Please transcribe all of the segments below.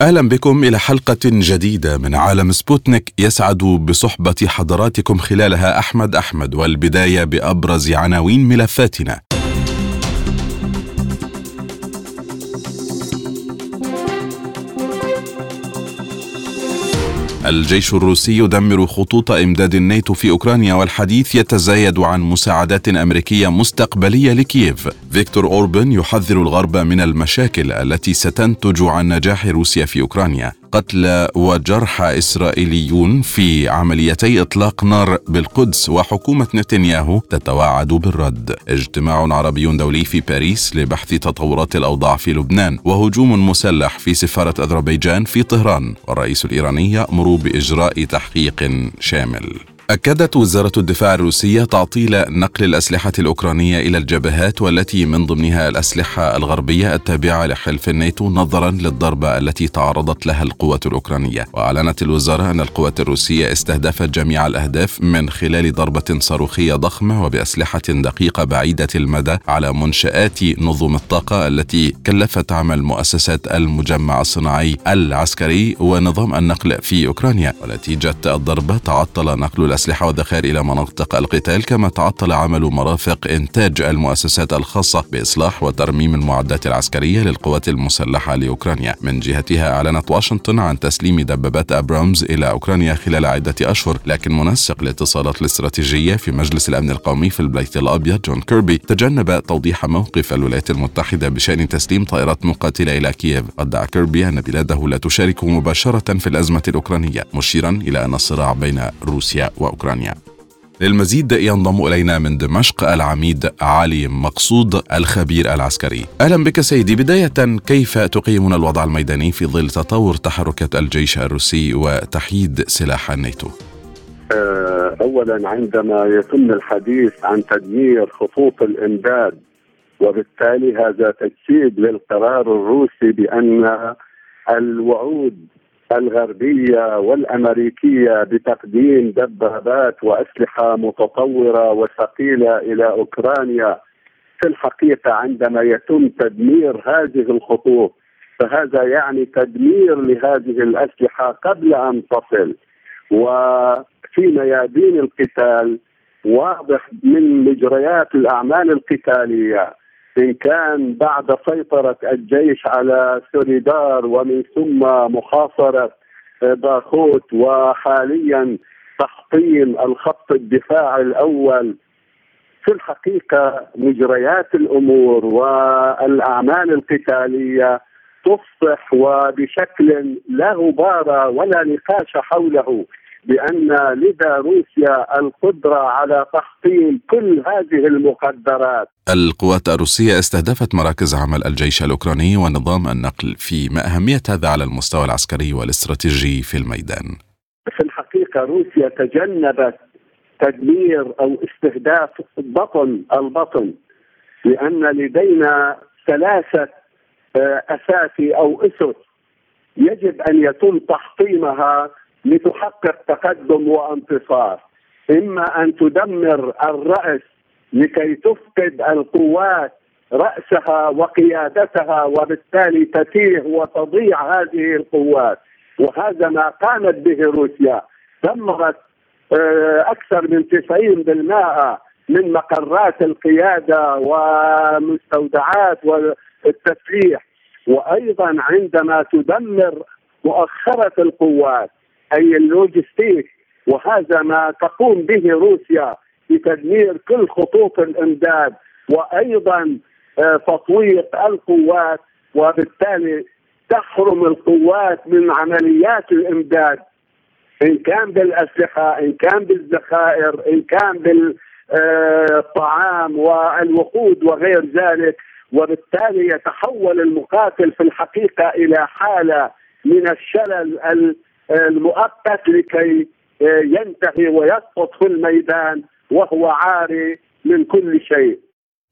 أهلا بكم إلى حلقة جديدة من عالم سبوتنيك يسعد بصحبة حضراتكم خلالها أحمد أحمد والبداية بأبرز عناوين ملفاتنا. الجيش الروسي يدمر خطوط إمداد الناتو في أوكرانيا والحديث يتزايد عن مساعدات أمريكية مستقبلية لكييف. فيكتور أوربن يحذر الغرب من المشاكل التي ستنتج عن نجاح روسيا في أوكرانيا. قتلى وجرحى إسرائيليون في عمليتي إطلاق نار بالقدس وحكومة نتنياهو تتوعد بالرد. اجتماع عربي دولي في باريس لبحث تطورات الأوضاع في لبنان وهجوم مسلح في سفارة أذربيجان في طهران والرئيس الإيراني يأمر بإجراء تحقيق شامل. أكدت وزارة الدفاع الروسية تعطيل نقل الأسلحة الأوكرانية إلى الجبهات والتي من ضمنها الأسلحة الغربية التابعة لحلف الناتو نظرا للضربة التي تعرضت لها القوات الأوكرانية. وأعلنت الوزارة أن القوات الروسية استهدفت جميع الأهداف من خلال ضربة صاروخية ضخمة وبأسلحة دقيقة بعيدة المدى على منشآت نظم الطاقة التي كلفت عمل مؤسسات المجمع الصناعي العسكري ونظام النقل في أوكرانيا. ونتيجة الضربة تعطل نقل الأسلحة الأسلحة والذخائر إلى مناطق القتال كما تعطل عمل مرافق إنتاج المؤسسات الخاصة بإصلاح وترميم المعدات العسكرية للقوات المسلحة لأوكرانيا. من جهتها أعلنت واشنطن عن تسليم دبابات أبرامز إلى أوكرانيا خلال عدة أشهر لكن منسق الاتصالات الاستراتيجية في مجلس الأمن القومي في البيت الأبيض جون كيربي تجنب توضيح موقف الولايات المتحدة بشأن تسليم طائرات مقاتلة إلى كييف. ادعى كيربي أن بلاده لا تشارك مباشرة في الأزمة الأوكرانية مشيرا إلى أن الصراع بين روسيا وأوكرانيا للمزيد ينضم إلينا من دمشق العميد علي مقصود الخبير العسكري. أهلا بك سيدي. بداية كيف تقيمون الوضع الميداني في ظل تطور تحركات الجيش الروسي وتحييد سلاح الناتو؟ آه، اولا عندما يتم الحديث عن تدمير خطوط الإمداد وبالتالي هذا تجسيد للقرار الروسي بأن الوعود الغربية والأمريكية بتقديم دبابات وأسلحة متطورة وثقيلة إلى أوكرانيا. في الحقيقة عندما يتم تدمير هذه الخطوط فهذا يعني تدمير لهذه الأسلحة قبل أن تصل. وفي ميادين القتال واضح من مجريات الأعمال القتالية إن كان بعد سيطرة الجيش على سوليدار ومن ثم محاصرة باخوت وحاليا تحطيم الخط الدفاعي الأول في الحقيقة مجريات الأمور والأعمال القتالية تصبح وبشكل لا غبار ولا نقاش حوله. بأن لدى روسيا القدرة على تحطيم كل هذه المقدرات. القوات الروسية استهدفت مراكز عمل الجيش الأوكراني ونظام النقل، في ما أهمية هذا على المستوى العسكري والاستراتيجي في الميدان؟ في الحقيقة روسيا تجنبت تدمير أو استهداف بطن البطن لأن لدينا ثلاثة آه، أساسي أو أسس يجب أن يتم تحطيمها لتحقق تقدم وانتصار. إما أن تدمر الرأس لكي تفقد القوات رأسها وقيادتها وبالتالي تتيه وتضيع هذه القوات. وهذا ما قامت به روسيا. دمرت آه، أكثر من 90% من مقرات القيادة ومستودعات والتسليح. وأيضا عندما تدمر مؤخرة القوات أي اللوجستيك وهذا ما تقوم به روسيا بتدمير كل خطوط الإمداد وأيضا آه، تطويق القوات وبالتالي تحرم القوات من عمليات الإمداد. إن كان بالأسلحة إن كان بالذخائر إن كان بالطعام آه، والوقود وغير ذلك. وبالتالي يتحول المقاتل في الحقيقة إلى حالة من الشلل المؤقت لكي ينتهي ويسقط في الميدان وهو عاري من كل شيء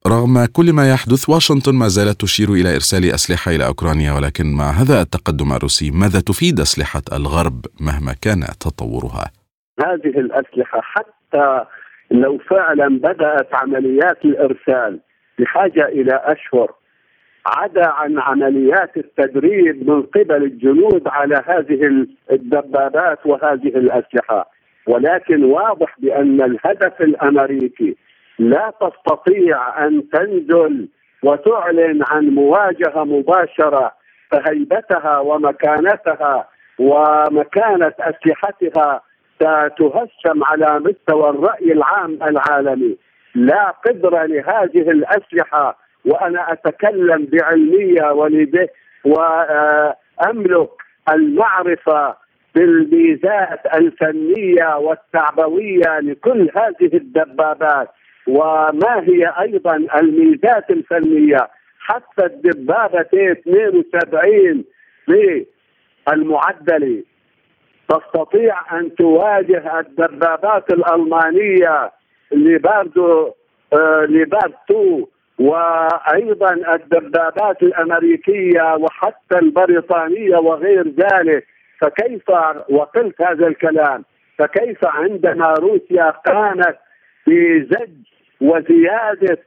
رغم كل ما يحدث واشنطن ما زالت تشير إلى إرسال أسلحة إلى أوكرانيا ولكن مع هذا التقدم الروسي ماذا تفيد أسلحة الغرب مهما كان تطورها؟ هذه الأسلحة حتى لو فعلا بدأت عمليات الإرسال بحاجة إلى أشهر عدا عن عمليات التدريب من قبل الجنود على هذه الدبابات وهذه الأسلحة. ولكن واضح بأن الهدف الأمريكي لا تستطيع أن تنزل وتعلن عن مواجهة مباشرة فهيبتها ومكانتها ومكانة أسلحتها ستهشم على مستوى الرأي العام العالمي. لا قدره لهذه الأسلحة وأنا أتكلم بعلمية وأملك المعرفة بالميزات الفنية والتعبوية لكل هذه الدبابات. وما هي أيضا الميزات الفنية؟ حتى الدبابة 72 بالمعدله تستطيع أن تواجه الدبابات الألمانية لباردو آه لبارد 2 وأيضا الدبابات الأمريكية وحتى البريطانية وغير ذلك فكيف وقلت هذا الكلام فكيف عندما روسيا قامت بزج وزيادة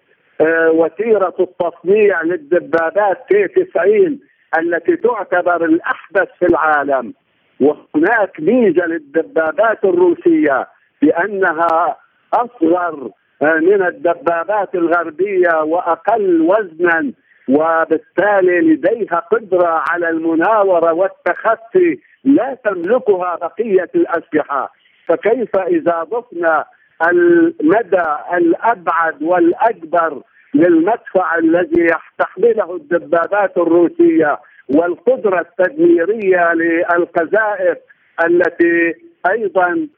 آه، وتيرة التصنيع للدبابات تي 90 التي تعتبر الأحدث في العالم وهناك ميزة للدبابات الروسية بأنها أصغر من الدبابات الغربية وأقل وزنا وبالتالي لديها قدرة على المناورة والتخفي لا تملكها بقية الأسلحة. فكيف إذا ضفنا المدى الأبعد والأكبر للمدفع الذي تحمله الدبابات الروسية والقدرة التدميرية للقذائف التي أيضا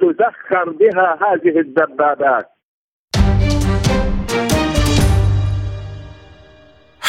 تزخر بها هذه الدبابات؟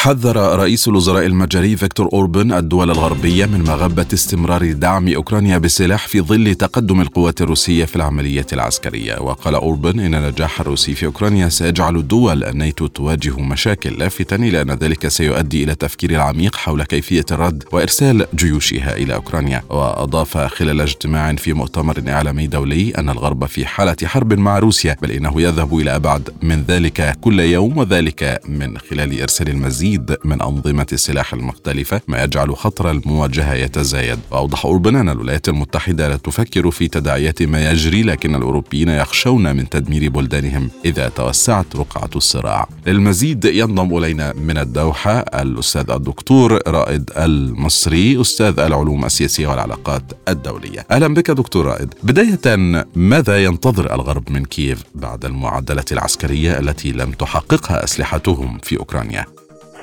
حذر رئيس الوزراء المجري فيكتور أوربن الدول الغربية من مغبة استمرار دعم أوكرانيا بالسلاح في ظل تقدم القوات الروسية في العملية العسكرية، وقال أوربن إن النجاح الروسي في أوكرانيا سيجعل الدول الناتو تواجه مشاكل، لافتا إلى أن ذلك سيؤدي إلى التفكير العميق حول كيفية الرد وإرسال جيوشها إلى أوكرانيا، وأضاف خلال اجتماع في مؤتمر إعلامي دولي أن الغرب في حالة حرب مع روسيا، بل إنه يذهب إلى أبعد من ذلك كل يوم وذلك من خلال إرسال المزيد العديد من أنظمة السلاح المختلفة ما يجعل خطر المواجهة يتزايد. وأوضح أوربن أن الولايات المتحدة لا تفكر في تداعيات ما يجري لكن الأوروبيين يخشون من تدمير بلدانهم إذا توسعت رقعة الصراع. للمزيد ينضم إلينا من الدوحة الأستاذ الدكتور رائد المصري أستاذ العلوم السياسية والعلاقات الدولية. أهلا بك دكتور رائد. بداية ماذا ينتظر الغرب من كييف بعد المعدلة العسكرية التي لم تحققها أسلحتهم في أوكرانيا؟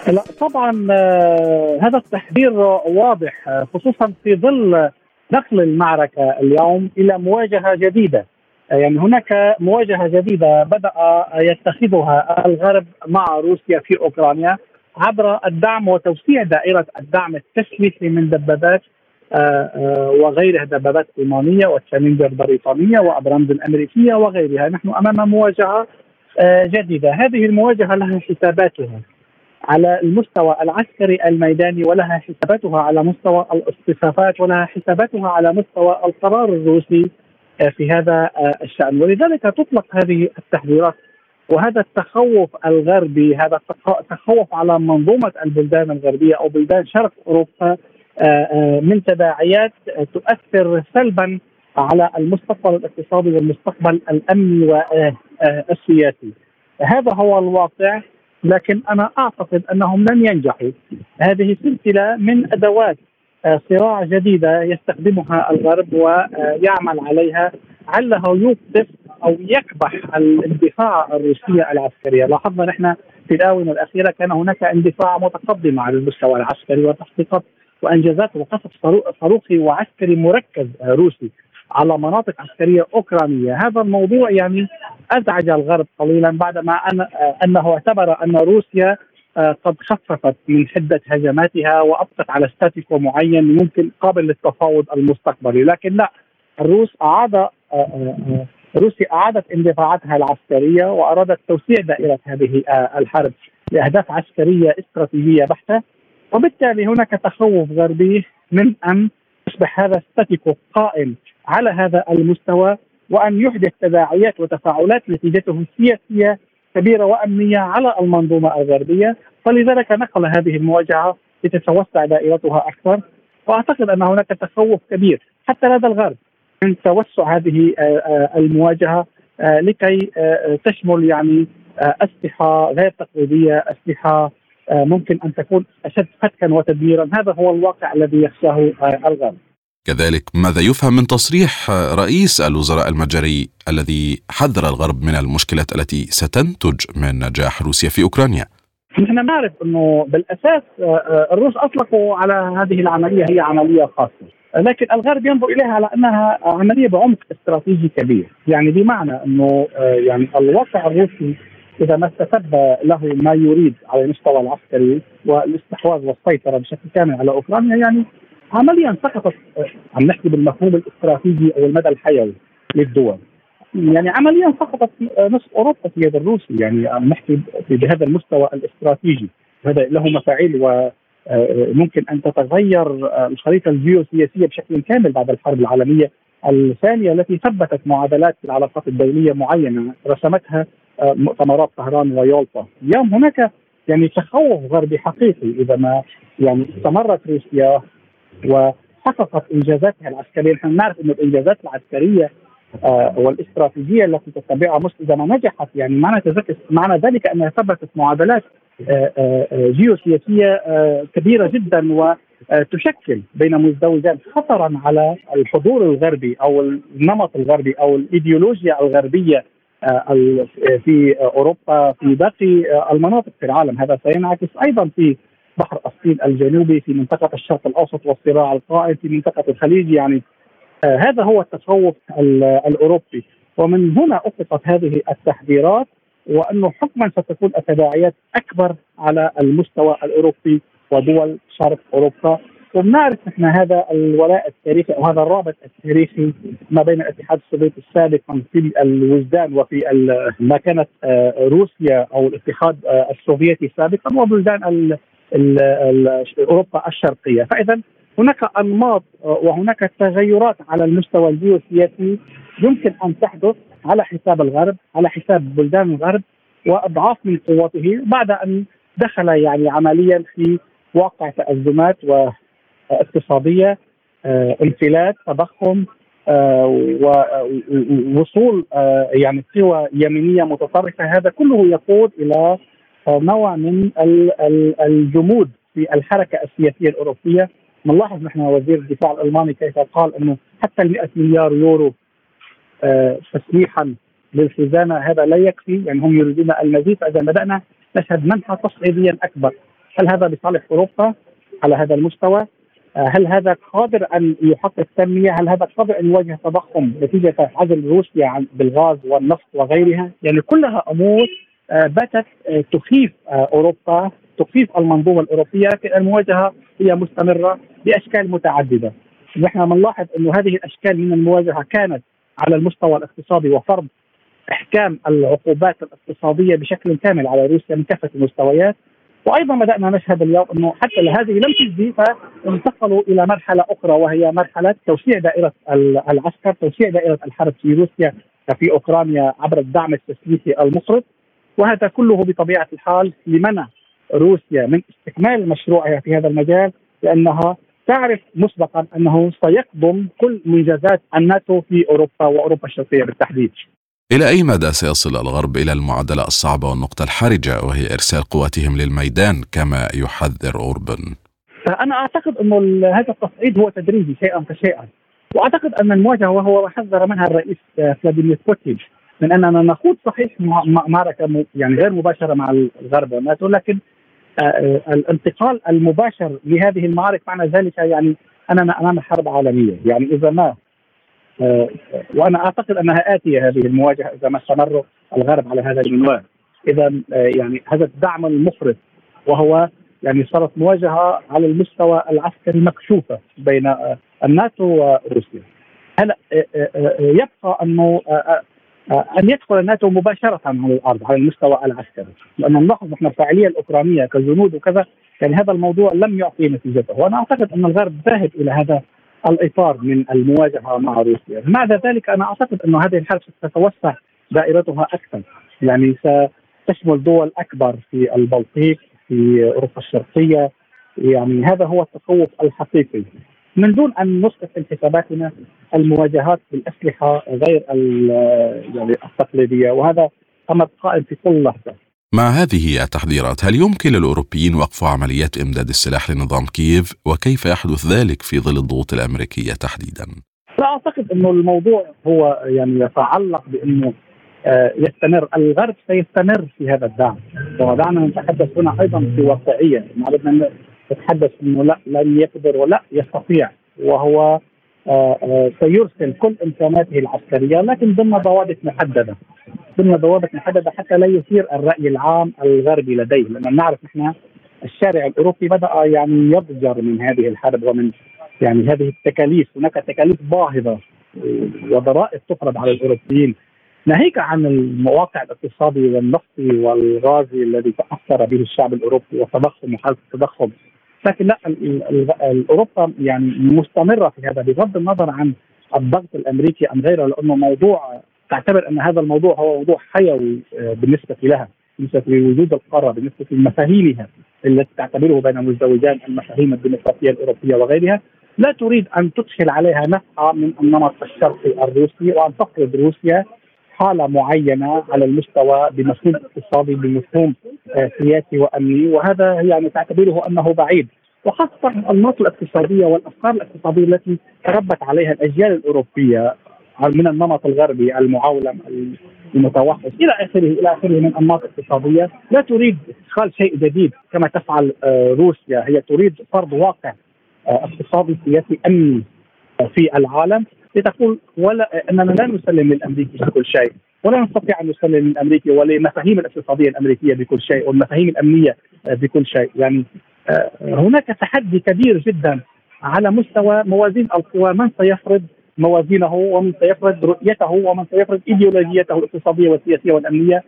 لا طبعا آه، هذا التحذير واضح آه، خصوصا في ظل نقل المعركة اليوم إلى مواجهة جديدة. آه، يعني هناك مواجهة جديدة بدأ يتخذها الغرب مع روسيا في أوكرانيا عبر الدعم وتوسيع دائرة الدعم التسليحي من دبابات وغيرها دبابات ألمانية والتشالنجر البريطانيه وأبرامز الامريكيه وغيرها. نحن أمام مواجهة جديدة. هذه المواجهة لها حساباتها. على المستوى العسكري الميداني ولها حساباتها على مستوى الاصطفافات ولها حساباتها على مستوى القرار الروسي آه، في هذا آه، الشأن ولذلك تطلق هذه التحذيرات وهذا التخوف الغربي هذا التخوف على منظومة البلدان الغربية أو بلدان شرق أوروبا آه، من تداعيات تؤثر سلبا على المستقبل الاقتصادي والمستقبل الأمني والسياسي. هذا هو الواقع لكن أنا أعتقد أنهم لن ينجحوا. هذه سلسلة من أدوات آه، صراع جديدة يستخدمها الغرب ويعمل عليها. عله يوقف أو يكبح الاندفاع الروسيه العسكريه، لاحظنا نحن في الآونة الأخيرة كان هناك اندفاع متقدم على المستوى العسكري وتحقيقات وأنجازات وقصف صاروخي وعسكري مركز روسي. على مناطق عسكرية أوكرانية، هذا الموضوع يعني أزعج الغرب قليلا بعدما أن أنه اعتبر أن روسيا آه، قد خففت من حدة هجماتها وأبقت على ستاتيكو معين ممكن قابل للتفاوض المستقبلي، لكن لا الروس أعاد روسيا أعادت اندفاعاتها العسكرية وأرادت توسيع دائرة هذه الحرب لأهداف عسكرية استراتيجية بحتة. وبالتالي هناك تخوف غربي من أن يصبح هذا ستاتيكو قائم على هذا المستوى وأن يحدث تداعيات وتفاعلات نتيجته سياسية كبيرة وأمنية على المنظومة الغربية. فلذلك نقل هذه المواجهة لتتوسع دائرتها أكثر. وأعتقد أن هناك تخوف كبير حتى لدى الغرب من توسع هذه آه، آه، المواجهة آه، لكي تشمل يعني أسلحة غير تقليدية، أسلحة ممكن أن تكون أشد فتكا وتدميرا، هذا هو الواقع الذي يخشاه الغرب. كذلك ماذا يفهم من تصريح رئيس الوزراء المجري الذي حذر الغرب من المشكلات التي ستنتج من نجاح روسيا في أوكرانيا؟ نحن نعرف أنه بالأساس الروس أطلقوا على هذه العملية هي عملية خاصة، لكن الغرب ينظر إليها على أنها عملية بعمق استراتيجي كبير، يعني بمعنى أنه آه، يعني الواقع الروسي إذا ما استتب له ما يريد على المستوى العسكري والاستحواذ والسيطرة بشكل كامل على أوكرانيا يعني عمليا سقطت آه، عم نحكي بالمفهوم الاستراتيجي أو المدى الحيوي للدول. يعني عمليا سقطت آه، نصف أوروبا في يد الروسي يعني عم نحكي بهذا المستوى الاستراتيجي هذا له مفاعيل و ممكن أن تتغير الخريطة الجيوسياسية بشكل كامل بعد الحرب العالمية الثانية التي ثبتت معادلات العلاقات الدولية معينة رسمتها آه، مؤتمرات طهران ويولطا اليوم هناك يعني تخوف غربي حقيقي إذا ما يعني استمرت روسيا وحققت إنجازاتها العسكرية، نحن نعرف إنه الإنجازات العسكرية آه والاستراتيجية التي تتبعها مصر إذا ما نجحت يعني معنى معنى ذلك أنها ثبتت معادلات آه، آه، جيوسياسية آه، كبيرة جدا وتشكل بين مزدوجات خطرا على الحضور الغربي أو النمط الغربي أو الإيديولوجيا الغربية في أوروبا في باقي المناطق في العالم. هذا سينعكس أيضا في بحر الصين الجنوبي في منطقة الشرق الأوسط والصراع القائم في منطقة الخليج. يعني هذا هو التصوف الأوروبي. ومن هنا أطلقت هذه التحذيرات وانه حكما ستكون التداعيات أكبر على المستوى الأوروبي ودول شرق أوروبا. وبنعرف نحن هذا الولاء التاريخي أو هذا الرابط التاريخي ما بين الاتحاد السوفيتي السابق في الوجدان وفي ما كانت آه، روسيا أو الاتحاد آه، السوفيتي سابقا وبلدان أوروبا الشرقية، فاذا هناك أنماط آه، وهناك تغيرات على المستوى الجيوسياسي يمكن أن تحدث على حساب الغرب على حساب بلدان الغرب وأضعاف من قوته بعد أن دخل يعني عمليا في واقع تأزمات واقتصاديه آه، انفلات تضخم آه، ووصول آه، يعني قوى يمينية متطرفة. هذا كله يقود إلى نوع من الجمود في الحركة السياسية الأوروبية. نلاحظ نحن وزير الدفاع الألماني كيف قال إنه حتى ال 100 مليار يورو تسليحا للخزانة هذا لا يكفي. يعني هم يريدون المزيد. فإذا بدأنا نشهد منحى تصعيديا أكبر. هل هذا بصالح أوروبا؟ على هذا المستوى؟ آه، هل هذا قادر أن يحقق تنميه؟ هل هذا قادر أن يواجه تضخم نتيجة عزل روسيا بالغاز والنفط وغيرها؟ يعني كلها أمور آه، باتت تخيف أوروبا تخيف المنظومة الأوروبية لكن المواجهة هي مستمرة بأشكال متعددة. نحن بنلاحظ انه هذه الأشكال من المواجهة كانت على المستوى الاقتصادي وفرض إحكام العقوبات الاقتصادية بشكل كامل على روسيا من كافة المستويات وأيضا بدأنا نشهد اليوم إنه حتى هذه لم تجدي فانتقلوا إلى مرحلة أخرى وهي مرحلة توسيع دائرة العسكر، توسيع دائرة الحرب في روسيا في أوكرانيا عبر الدعم التسليحي المفرط وهذا كله بطبيعة الحال لمنع روسيا من استكمال مشروعها في هذا المجال لأنها تعرف مسبقا أنه سيقضم كل منجزات الناتو في أوروبا وأوروبا الشرقية بالتحديد. إلى أي مدى سيصل الغرب إلى المعادلة الصعبة والنقطة الحرجة وهي إرسال قواتهم للميدان كما يحذر أوربن؟ أنا أعتقد انه هذا التصعيد هو تدريجي شيئا فشيئا وأعتقد أن المواجهة وهو حذر منها الرئيس فلاديمير بوتين من أننا نخوض صحيح معركة يعني غير مباشرة مع الغرب والناتو لكن آه، الانتقال المباشر لهذه المعارك معنى ذلك يعني أننا أمام حرب عالمية يعني إذا ما آه، وأنا أعتقد أنها آتية هذه المواجهة إذا ما استمر الغرب على هذا المنوال إذا آه، يعني هذا الدعم المفرط وهو يعني صارت مواجهة على المستوى العسكري مكشوفة بين الناتو وروسيا. هلا يبقى أنه أن يدخل الناتو مباشرة على الأرض على المستوى العسكري؟ لأنه نلاحظ نحن الفاعلية الأوكرانية كجنود وكذا يعني هذا الموضوع لم يعطي نتيجته. وأنا أعتقد أن الغرب ذاهب إلى هذا الإطار من المواجهة مع روسيا. مع ذلك؟ أنا أعتقد أنه هذه الحرب ستتوسع دائرتها أكثر. يعني ستشمل دول أكبر في البلطيق في أوروبا الشرقية. يعني هذا هو التخوف الحقيقي. من دون أن نسقط في حساباتنا المواجهات بالاسلحه غير يعني التقليدية وهذا أمر قائم في كل لحظة. مع هذه التحذيرات هل يمكن للأوروبيين وقف عمليات إمداد السلاح لنظام كييف؟ وكيف يحدث ذلك في ظل الضغوط الأمريكية تحديدا؟ لا أعتقد أنه الموضوع هو يعني يتعلق بأنه آه، يستمر. الغرب سيستمر في هذا الدعم. ودعنا نتحدث هنا أيضا في واقعية. ما نتحدث إنه لا لن يقدر ولا يستطيع. وهو سيرسل كل امكاناته العسكرية لكن ضمن ضوابط محددة ضمن ضوابط محددة حتى لا يثير الرأي العام الغربي لديه لأن نعرف نحن الشارع الأوروبي بدأ يعني يضجر من هذه الحرب ومن يعني هذه التكاليف. هناك تكاليف باهظة وضرائب تفرض على الأوروبيين. ناهيك عن المواقع الاقتصادي والنفطي والغازي الذي تأثر به الشعب الأوروبي والتضخم وحالة التضخم؟ لكن لا أوروبا يعني مستمرة في هذا بغض النظر عن الضغط الأمريكي أم غيره لأنه موضوع تعتبر أن هذا الموضوع هو موضوع حيوي آه، بالنسبة لها بالنسبة لوجود القارة بالنسبة لمفاهيمها التي تعتبره بين مزدوجان المفاهيم الديمقراطية الأوروبية وغيرها لا تريد أن تدخل عليها نفعه من النمط الشرقي الروسي وأن تفرض روسيا حالة معينة على المستوى بمفهوم اقتصادي بمفهوم آه، سياسي وأمني وهذا يعني تعتبره أنه بعيد. وخاصة الانماط الاقتصادية والأفكار الاقتصادية التي تربت عليها الأجيال الأوروبية من النمط الغربي المعولم المتوحش إلى آخره إلى آخره من أنماط اقتصادية لا تريد إدخال شيء جديد كما تفعل آه، روسيا. هي تريد فرض واقع آه، اقتصادي سياسي أمني في العالم. لتقول ولا إننا لا نسلم للأمريكي بكل شيء ولا نستطيع أن نسلم للأمريكي وللمفاهيم الاقتصادية الأمريكية بكل شيء والمفاهيم الأمنية بكل شيء. يعني آه، هناك تحدي كبير جدا على مستوى موازين القوى من سيفرض موازينه ومن سيفرض رؤيته ومن سيفرض إيديولوجيته الاقتصادية والسياسية والأمنية.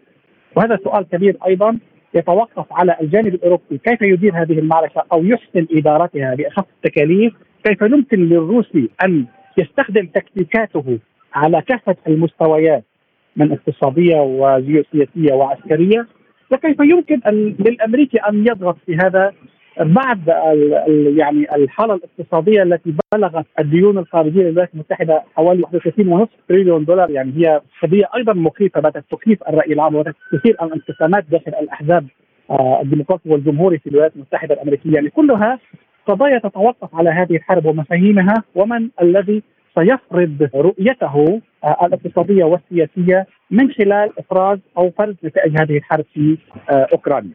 وهذا سؤال كبير أيضا يتوقف على الجانب الأوروبي. كيف يدير هذه المعركة أو يحسن إدارتها باخف التكاليف؟ كيف يمكن للروسي أن يستخدم تكتيكاته على كافة المستويات من اقتصادية وجيوسياسية وعسكرية وكيف يمكن أن للأمريكي أن يضغط في هذا بعد يعني الحالة الاقتصادية التي بلغت الديون الخارجية للولايات المتحدة حوالي 31.5 تريليون دولار. يعني هي قضية أيضا مخيفة بدأت تخيف الرأي العام وبدأت تثير الانقسامات داخل الأحزاب آه، الديمقراطي والجمهوري في الولايات المتحدة الأمريكية. يعني كلها قضايا تتوقف على هذه الحرب ومفاهيمها ومن الذي سيفرض رؤيته آه، الاقتصادية والسياسية من خلال إفراز أو فرض نتائج هذه الحرب في آه، أوكرانيا.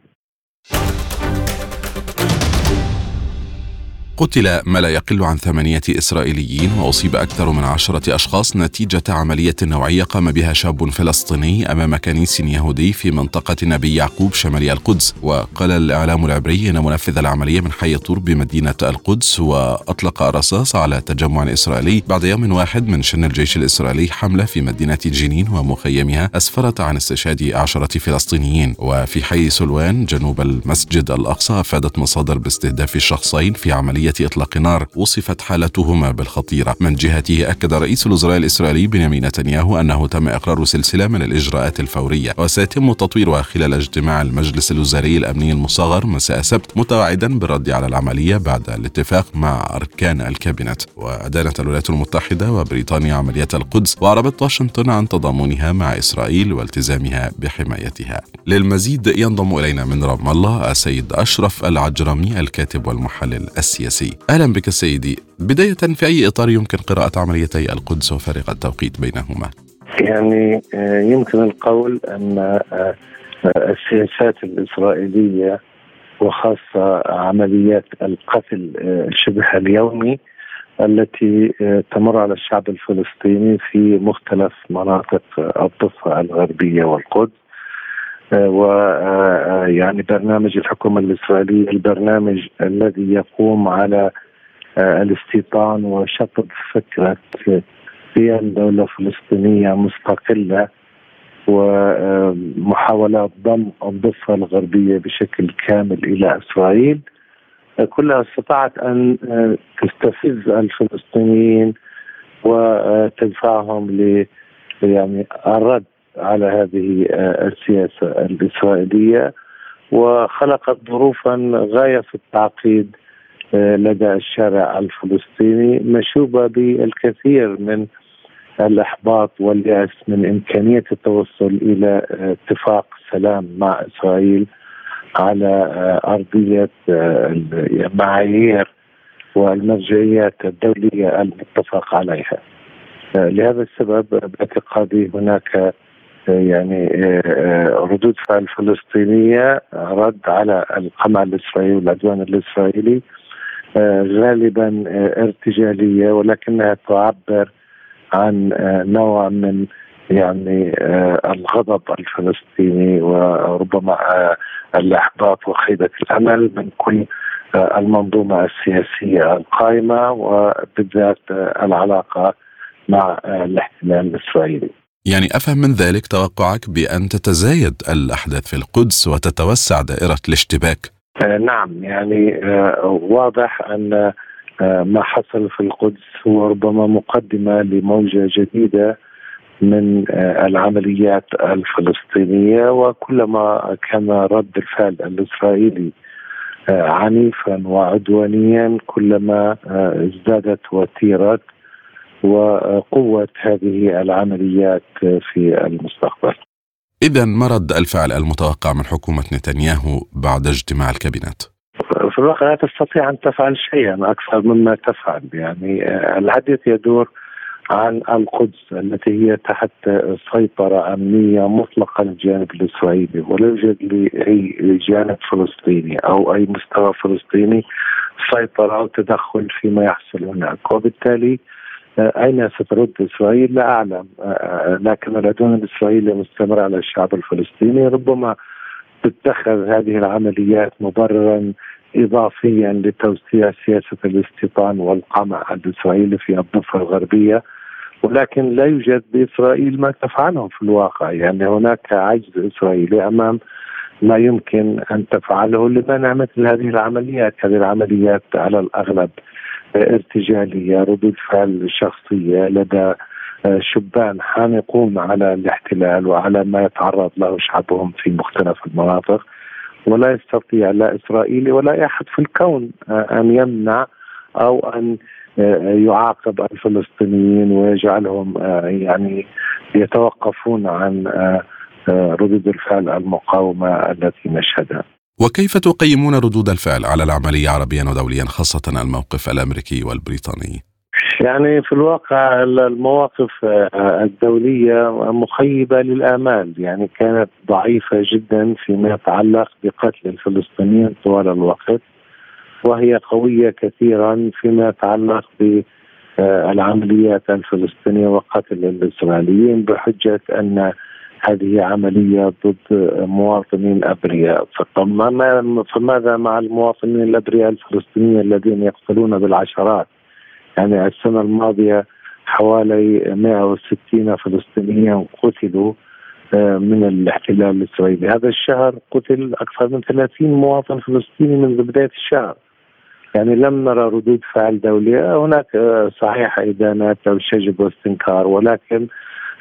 قتل ما لا يقل عن ثمانية إسرائيليين وأصيب أكثر من عشرة أشخاص نتيجة عملية نوعية قام بها شاب فلسطيني أمام كنيس يهودي في منطقة نبي يعقوب شمالي القدس. وقال الإعلام العبري أن منفذ العملية من حي طور بمدينة القدس وأطلق الرصاص على تجمع إسرائيلي. بعد يوم واحد من شن الجيش الإسرائيلي حملة في مدينة جنين ومخيمها أسفرت عن استشهاد عشرة فلسطينيين. وفي حي سلوان جنوب المسجد الأقصى أفادت مصادر باستهداف الشخصين في عملية إطلاق نار وصفت حالتهما بالخطيرة. من جهته أكد رئيس الوزراء الإسرائيلي بنيامين نتنياهو أنه تم إقرار سلسلة من الإجراءات الفورية وسيتم تطويرها خلال اجتماع المجلس الوزاري الأمني المصغر مساء السبت متوعدا بالرد على العملية بعد الاتفاق مع أركان الكابينت. وأدانت الولايات المتحدة وبريطانيا عملية القدس وأعربت واشنطن عن تضامنها مع إسرائيل والتزامها بحمايتها. للمزيد ينضم إلينا من رام الله السيد أشرف العجرمي الكاتب والمحلل السياسي. السياسي أهلا بك سيدي. بداية في أي إطار يمكن قراءة عمليتي القدس وفارق التوقيت بينهما؟ يعني آه، يمكن القول أن آه، السياسات الإسرائيلية وخاصة عمليات القتل آه، شبه اليومي التي تمر على الشعب الفلسطيني في مختلف مناطق الضفة الغربية والقدس. ويعني برنامج الحكومة الإسرائيلية البرنامج الذي يقوم على الاستيطان وشطب فكرة قيام دولة فلسطينية مستقلة ومحاولات ضم الضفة الغربية بشكل كامل إلى إسرائيل. كلها استطاعت أن تستفز الفلسطينيين وتدفعهم ل يعني الرد على هذه السياسة الإسرائيلية وخلقت ظروفا غاية في التعقيد لدى الشارع الفلسطيني مشوبة بالكثير من الإحباط واليأس من إمكانية التوصل إلى اتفاق سلام مع إسرائيل على أرضية المعايير والمرجعيات الدولية المتفق عليها. لهذا السبب باعتقادي هناك يعني ردود فعل فلسطينية رد على القمع الإسرائيلي والعدوان الإسرائيلي غالبا ارتجالية ولكنها تعبر عن نوع من يعني الغضب الفلسطيني وربما الإحباط وخيبة الأمل من كل المنظومة السياسية القائمة وبالذات العلاقة مع الاحتلال الإسرائيلي. يعني أفهم من ذلك توقعك بأن تتزايد الأحداث في القدس وتتوسع دائرة الاشتباك. آه نعم يعني آه واضح أن آه ما حصل في القدس هو ربما مقدمة لموجة جديدة من العمليات الفلسطينية وكلما كان رد الفعل الإسرائيلي عنيفا وعدوانيا كلما ازدادت وتيره وقوة هذه العمليات في المستقبل. إذا ما رد الفعل المتوقع من حكومة نتنياهو بعد اجتماع الكابينت؟ في الواقع لا تستطيع أن تفعل شيئا أكثر مما تفعل. يعني الحديث يدور عن القدس التي هي تحت سيطرة أمنية مطلقة للجانب الإسرائيلي ولا يوجد لأي جانب فلسطيني أو أي مستوى فلسطيني سيطرة أو تدخل فيما يحصل هناك. وبالتالي أين سترد إسرائيل؟ لا أعلم. لكن العدوان الإسرائيلي مستمر على الشعب الفلسطيني ربما تتخذ هذه العمليات مبررا اضافيا لتوسيع سياسة الاستيطان والقمع الإسرائيلي في الضفة الغربية. ولكن لا يوجد بإسرائيل ما تفعله في الواقع. يعني هناك عجز إسرائيلي أمام ما يمكن أن تفعله لمنع مثل هذه العمليات، هذه العمليات على الأغلب ارتجالية ردود فعل شخصية لدى شبان حانقون على الاحتلال وعلى ما يتعرض له شعبهم في مختلف المناطق ولا يستطيع لا إسرائيلي ولا أحد في الكون أن يمنع أو أن يعاقب الفلسطينيين ويجعلهم يعني يتوقفون عن ردود الفعل المقاومة التي نشهدها. وكيف تقيمون ردود الفعل على العملية عربيا ودوليا خاصة الموقف الأمريكي والبريطاني؟ يعني في الواقع المواقف الدولية مخيبة للآمال يعني كانت ضعيفة جدا فيما يتعلق بقتل الفلسطينيين طوال الوقت وهي قوية كثيرا فيما يتعلق بالعمليات الفلسطينية وقتل الإسرائيليين بحجة أن هذه عملية ضد مواطنين أبرياء فماذا مع المواطنين الأبرياء الفلسطينيين الذين يقتلون بالعشرات؟ يعني السنة الماضية حوالي 160 فلسطينيا قتلوا من الاحتلال الإسرائيلي هذا الشهر قتل أكثر من 30 مواطن فلسطيني منذ بداية الشهر. يعني لم نرى ردود فعل دولية. هناك صحيح إدانات أو شجب واستنكار ولكن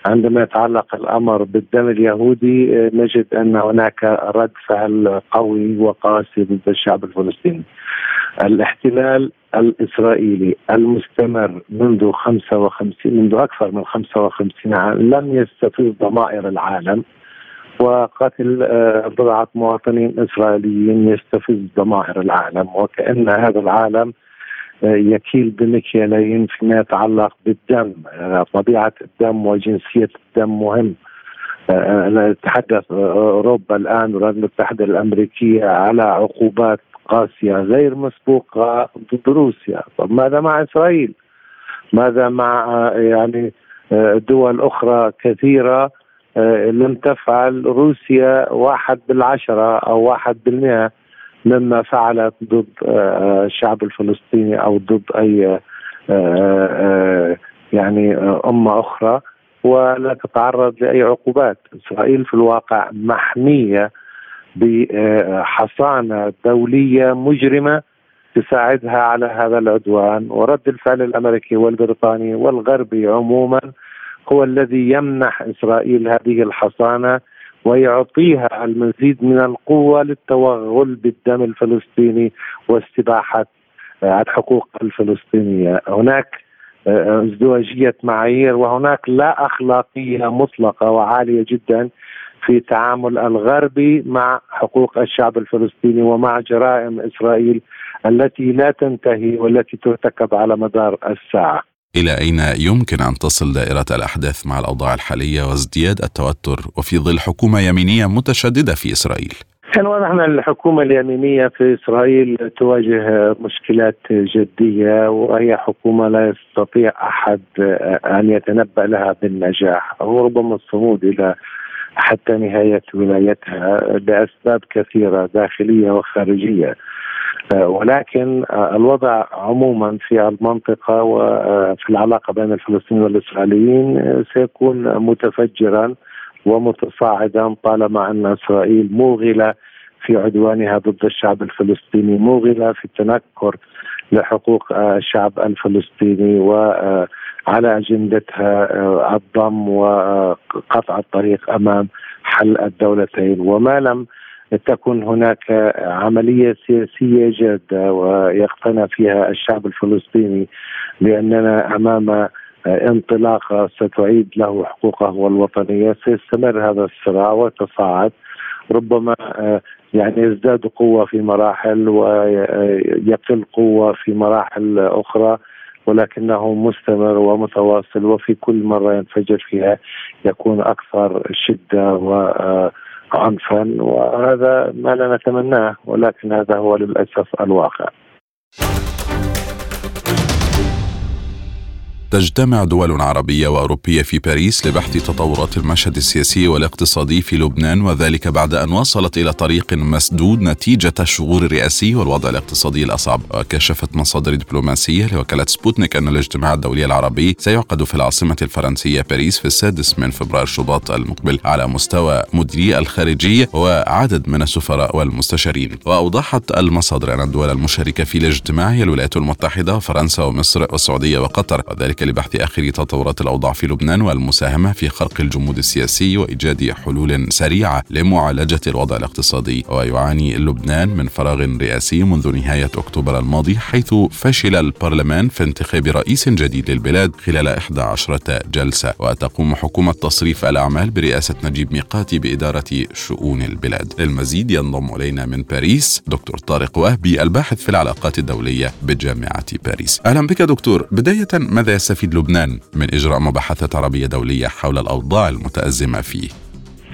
عندما يتعلق الأمر بالدم اليهودي نجد أن هناك رد فعل قوي وقاسي ضد الشعب الفلسطيني. الاحتلال الإسرائيلي المستمر منذ 55 منذ أكثر من 55 عام لم يستفز ضمائر العالم وقتل بضعة مواطنين إسرائيليين يستفز ضمائر العالم وكأن هذا العالم يكيل بمكيالين فيما يتعلق بالدم. طبيعة الدم وجنسية الدم مهم. أنا أتحدث أوروبا الآن والولايات المتحدة الأمريكية على عقوبات قاسية غير مسبوقة ضد روسيا. طب ماذا مع إسرائيل؟ ماذا مع يعني دول أخرى كثيرة لم تفعل روسيا واحد بالعشرة أو واحد بالمئة؟ مما فعلت ضد الشعب الفلسطيني أو ضد أي يعني أمة أخرى ولا تتعرض لأي عقوبات، إسرائيل في الواقع محمية بحصانة دولية مجرمة تساعدها على هذا العدوان. ورد الفعل الأمريكي والبريطاني والغربي عموما هو الذي يمنح إسرائيل هذه الحصانة ويعطيها المزيد من القوة للتوغل بالدم الفلسطيني واستباحة الحقوق الفلسطينية، هناك ازدواجية معايير وهناك لا أخلاقية مطلقة وعالية جدا في تعامل الغربي مع حقوق الشعب الفلسطيني ومع جرائم إسرائيل التي لا تنتهي والتي ترتكب على مدار الساعة. إلى أين يمكن أن تصل دائرة الأحداث مع الأوضاع الحالية وازدياد التوتر وفي ظل حكومة يمينية متشددة في إسرائيل؟ كان واضح أن الحكومة اليمينية في إسرائيل تواجه مشكلات جدية وهي حكومة لا يستطيع أحد أن يتنبأ لها بالنجاح أو ربما الصمود إلى حتى نهاية ولايتها لأسباب كثيرة داخلية وخارجية. ولكن الوضع عموما في المنطقة وفي العلاقة بين الفلسطينيين والإسرائيليين سيكون متفجرا ومتصاعدا طالما أن إسرائيل موغلة في عدوانها ضد الشعب الفلسطيني موغلة في التنكر لحقوق الشعب الفلسطيني وعلى أجندتها الضم وقطع الطريق أمام حل الدولتين. وما لم تكن هناك عملية سياسية جادة ويقتنع فيها الشعب الفلسطيني باننا أمام انطلاقه ستعيد له حقوقه الوطنية. سيستمر هذا الصراع ويتصاعد ربما يعني يزداد قوة في مراحل ويقل قوة في مراحل أخرى ولكنه مستمر ومتواصل وفي كل مرة ينفجر فيها يكون أكثر شدة وعنفا وهذا ما لا نتمناه ولكن هذا هو للأسف الواقع. تجتمع دول عربية وأوروبية في باريس لبحث تطورات المشهد السياسي والاقتصادي في لبنان وذلك بعد أن وصلت إلى طريق مسدود نتيجة الشغور الرئاسي والوضع الاقتصادي الأصعب. وكشفت مصادر دبلوماسية لوكالة سبوتنيك أن الاجتماع الدولي العربي سيعقد في العاصمة الفرنسية باريس في السادس من فبراير شباط المقبل على مستوى مديري الخارجية وعدد من السفراء والمستشارين. وأوضحت المصادر أن الدول المشاركة في الاجتماع هي الولايات المتحدة وفرنسا ومصر والسعودية وقطر وذلك ذلك لبحث آخر تطورات الأوضاع في لبنان والمساهمة في خرق الجمود السياسي وإيجاد حلول سريعة لمعالجة الوضع الاقتصادي. ويعاني لبنان من فراغ رئاسي منذ نهاية أكتوبر الماضي حيث فشل البرلمان في انتخاب رئيس جديد للبلاد خلال 11 جلسة. وتقوم حكومة تصريف الأعمال برئاسة نجيب ميقاتي بإدارة شؤون البلاد. للمزيد ينضم إلينا من باريس دكتور طارق وهبي الباحث في العلاقات الدولية بجامعة باريس. أهلا بك دكتور. بداية ماذا يستفيد لبنان من إجراء مباحثات عربية دولية حول الأوضاع المتأزمة فيه.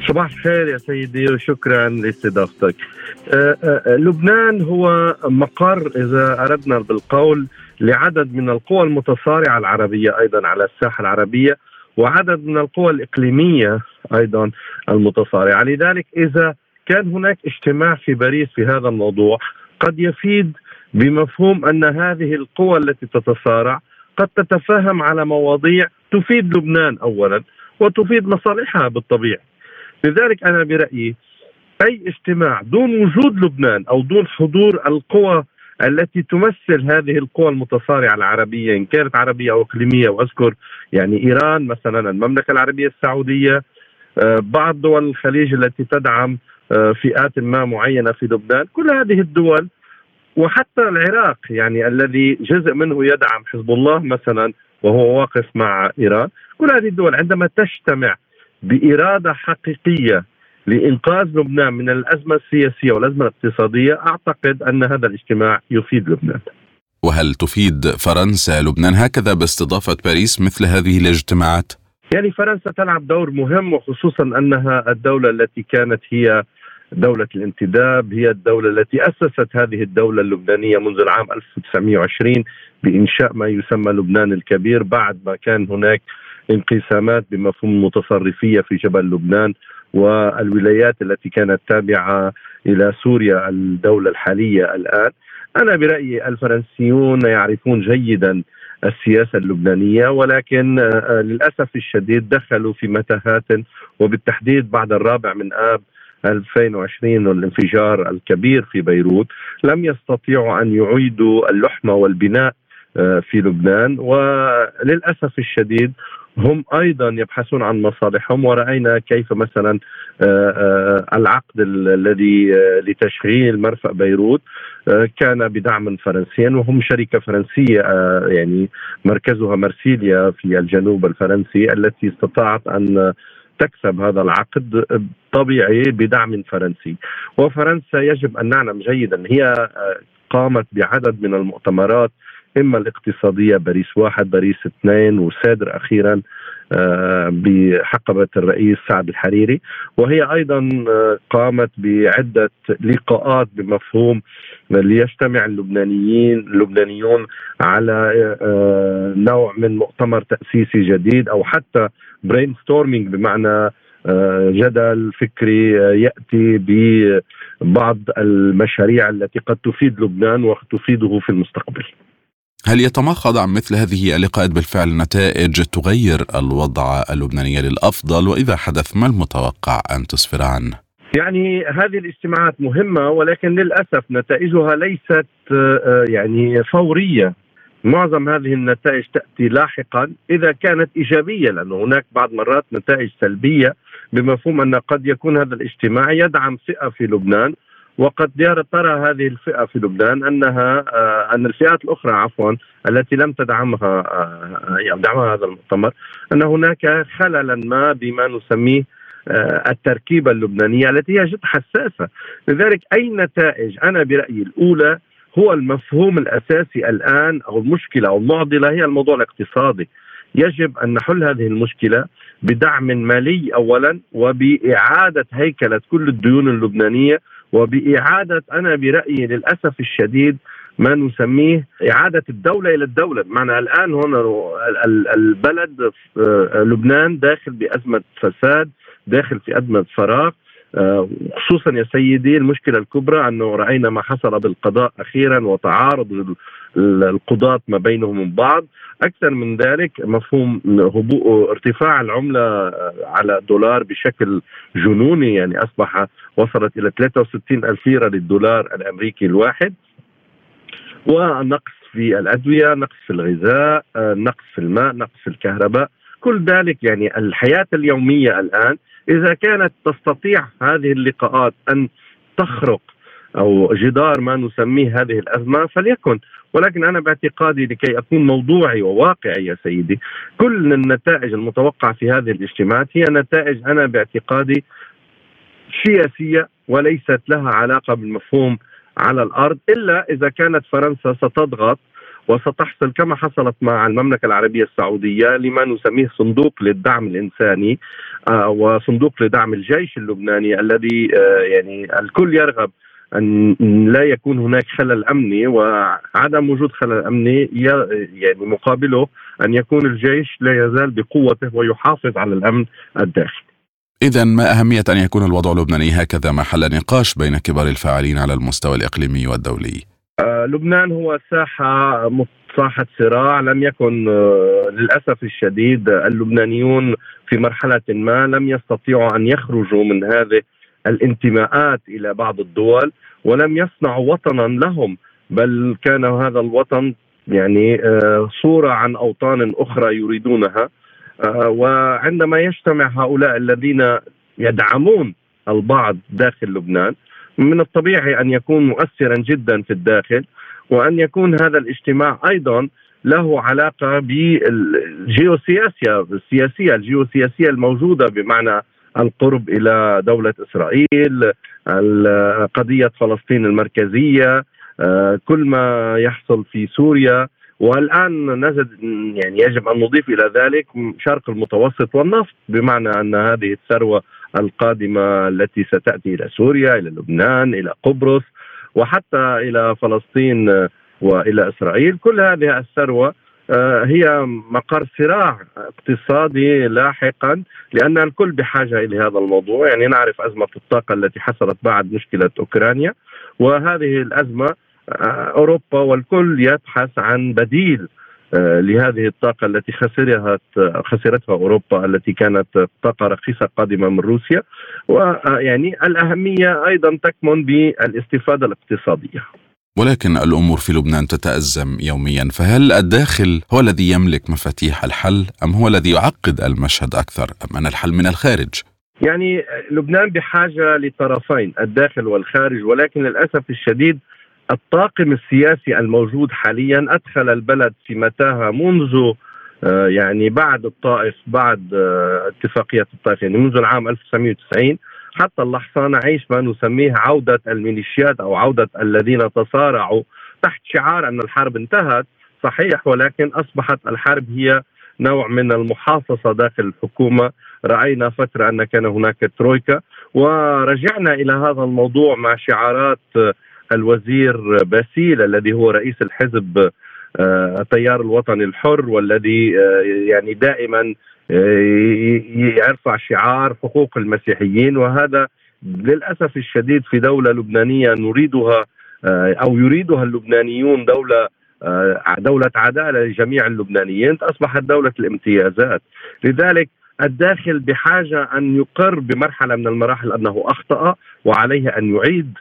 صباح الخير يا سيدي وشكرا لاستضافتك. أه أه لبنان هو مقر إذا أردنا بالقول لعدد من القوى المتصارعة العربية أيضا على الساحة العربية وعدد من القوى الإقليمية أيضا المتصارعة. لذلك إذا كان هناك اجتماع في باريس في هذا الموضوع قد يفيد بمفهوم أن هذه القوى التي تتصارع قد تتفاهم على مواضيع تفيد لبنان اولا وتفيد مصالحها بالطبيعة. لذلك أنا برأيي أي اجتماع دون وجود لبنان أو دون حضور القوى التي تمثل هذه القوى المتصارعة العربية إن كانت عربية أو إقليمية وأذكر يعني إيران مثلا المملكة العربية السعودية بعض دول الخليج التي تدعم فئات ما معينة في لبنان كل هذه الدول وحتى العراق يعني الذي جزء منه يدعم حزب الله مثلا وهو واقف مع إيران، كل هذه الدول عندما تجتمع بإرادة حقيقية لإنقاذ لبنان من الأزمة السياسية والأزمة الاقتصادية أعتقد أن هذا الاجتماع يفيد لبنان. وهل تفيد فرنسا لبنان هكذا باستضافة باريس مثل هذه الاجتماعات؟ يعني فرنسا تلعب دور مهم وخصوصا أنها الدولة التي كانت هي دولة الانتداب هي الدولة التي أسست هذه الدولة اللبنانية منذ العام 1920 بإنشاء ما يسمى لبنان الكبير بعد ما كان هناك انقسامات بمفهوم المتصرفية في جبل لبنان والولايات التي كانت تابعة إلى سوريا الدولة الحالية الآن. أنا برأيي الفرنسيون يعرفون جيدا السياسة اللبنانية ولكن للأسف الشديد دخلوا في متاهات وبالتحديد بعد الرابع من آب 2020 والانفجار الكبير في بيروت لم يستطيعوا أن يعيدوا اللحمه والبناء في لبنان وللأسف الشديد هم أيضا يبحثون عن مصالحهم ورأينا كيف مثلا آه، آه، العقد الذي آه، لتشغيل مرفأ بيروت كان بدعم فرنسي وهم شركة فرنسية يعني مركزها مرسيليا في الجنوب الفرنسي التي استطاعت أن تكسب هذا العقد طبيعي بدعم فرنسي. وفرنسا يجب أن نعلم جيدا هي قامت بعدد من المؤتمرات إما الاقتصادية باريس واحد باريس اثنين وسادر أخيرا آه، بحقبة الرئيس سعد الحريري وهي أيضا آه، قامت بعدة لقاءات بمفهوم ليجتمع اللبنانيين اللبنانيون على آه، نوع من مؤتمر تأسيسي جديد أو حتى brainstorming بمعنى جدل فكري يأتي ببعض المشاريع التي قد تفيد لبنان وتفيده في المستقبل. هل يتمخض عن مثل هذه اللقاءات بالفعل نتائج تغير الوضع اللبناني للأفضل؟ وإذا حدث ما المتوقع أن تسفر عنه؟ يعني هذه الاجتماعات مهمة ولكن للأسف نتائجها ليست آه، يعني فورية. معظم هذه النتائج تأتي لاحقا إذا كانت إيجابية لأنه هناك بعض مرات نتائج سلبية بمفهوم أن قد يكون هذا الاجتماع يدعم فئه في لبنان. وقد ترى هذه الفئة في لبنان أنها آه، أن الفئات الأخرى عفوا التي لم تدعمها آه، يعني دعمها هذا المؤتمر أن هناك خللا ما بما نسميه آه، التركيبة اللبنانية التي هي جد حساسة. لذلك أي نتائج؟ أنا برأيي الأولى هو المفهوم الأساسي الآن أو المشكلة أو المعضلة هي الموضوع الاقتصادي. يجب أن نحل هذه المشكلة بدعم مالي اولا وبإعادة هيكلة كل الديون اللبنانية وبإعادة أنا برأيي للأسف الشديد ما نسميه إعادة الدولة إلى الدولة. بمعنى الآن هنا البلد لبنان داخل بأزمة فساد داخل في أزمة فراغ. آه، خصوصا يا سيدي المشكلة الكبرى أنه رأينا ما حصل بالقضاء أخيرا وتعارض القضاة ما بينهم من بعض. أكثر من ذلك مفهوم هبوء ارتفاع العملة آه، على الدولار بشكل جنوني يعني أصبح وصلت إلى 63 ألف ليرة للدولار الأمريكي الواحد. ونقص في الأدوية، نقص في الغذاء، آه، نقص في الماء، نقص في الكهرباء، كل ذلك يعني الحياة اليومية الآن. إذا كانت تستطيع هذه اللقاءات أن تخرق أو جدار ما نسميه هذه الأزمة فليكن. ولكن أنا باعتقادي لكي أكون موضوعي وواقعي يا سيدي كل النتائج المتوقعة في هذه الاجتماعات هي نتائج أنا باعتقادي سياسية وليست لها علاقة بالمفهوم على الأرض إلا إذا كانت فرنسا ستضغط وستحصل كما حصلت مع المملكة العربية السعودية لما نسميه صندوق للدعم الإنساني آه، وصندوق لدعم الجيش اللبناني الذي آه، يعني الكل يرغب أن لا يكون هناك خلل أمني وعدم وجود خلل أمني يعني مقابله أن يكون الجيش لا يزال بقوته ويحافظ على الأمن الداخلي. إذا ما أهمية أن يكون الوضع اللبناني هكذا محل نقاش بين كبار الفاعلين على المستوى الإقليمي والدولي؟ آه لبنان هو ساحة صاحة صراع لم يكن آه للأسف الشديد اللبنانيون في مرحلة ما لم يستطيعوا أن يخرجوا من هذه الانتماءات إلى بعض الدول ولم يصنعوا وطنا لهم بل كان هذا الوطن يعني آه صورة عن أوطان أخرى يريدونها. آه وعندما يجتمع هؤلاء الذين يدعمون البعض داخل لبنان من الطبيعي أن يكون مؤثرا جدا في الداخل وأن يكون هذا الاجتماع أيضا له علاقة بالجيوسياسيا السياسية الجيوسياسية الموجودة بمعنى القرب إلى دولة إسرائيل قضية فلسطين المركزية آه، كل ما يحصل في سوريا. والآن نجد يعني يجب أن نضيف إلى ذلك شرق المتوسط والنفط بمعنى أن هذه الثروة القادمة التي ستأتي إلى سوريا إلى لبنان إلى قبرص وحتى إلى فلسطين وإلى إسرائيل. كل هذه الثروة آه، هي مقر صراع اقتصادي لاحقا لأن الكل بحاجة إلى هذا الموضوع. يعني نعرف أزمة الطاقة التي حصلت بعد مشكلة أوكرانيا وهذه الأزمة آه، أوروبا والكل يبحث عن بديل لهذه الطاقة التي خسرها خسرتها أوروبا التي كانت طاقة رخيصة قادمة من روسيا. ويعني الأهمية أيضا تكمن بالاستفادة الاقتصادية. ولكن الأمور في لبنان تتأزم يوميا فهل الداخل هو الذي يملك مفاتيح الحل أم هو الذي يعقد المشهد أكثر؟ أم أن الحل من الخارج؟ يعني لبنان بحاجة لطرفين الداخل والخارج ولكن للأسف الشديد الطاقم السياسي الموجود حاليا أدخل البلد في متاهة منذ آه، يعني بعد الطائف بعد آه، اتفاقية الطائف يعني منذ العام 1990 حتى اللحظه نعيش ما نسميه عودة الميليشيات أو عودة الذين تصارعوا. تحت شعار أن الحرب انتهت صحيح ولكن أصبحت الحرب هي نوع من المحاصصة داخل الحكومة. رأينا فتره أن كان هناك ترويكا. ورجعنا إلى هذا الموضوع مع شعارات الوزير باسيل الذي هو رئيس الحزب آه، التيار الوطني الحر والذي آه، يعني دائما يرفع شعار حقوق المسيحيين وهذا للأسف الشديد في دولة لبنانية نريدها أو يريدها اللبنانيون دولة دولة عدالة لجميع اللبنانيين أصبحت دولة الامتيازات. لذلك الداخل بحاجة أن يقر بمرحلة من المراحل أنه أخطأ وعليه أن يعيد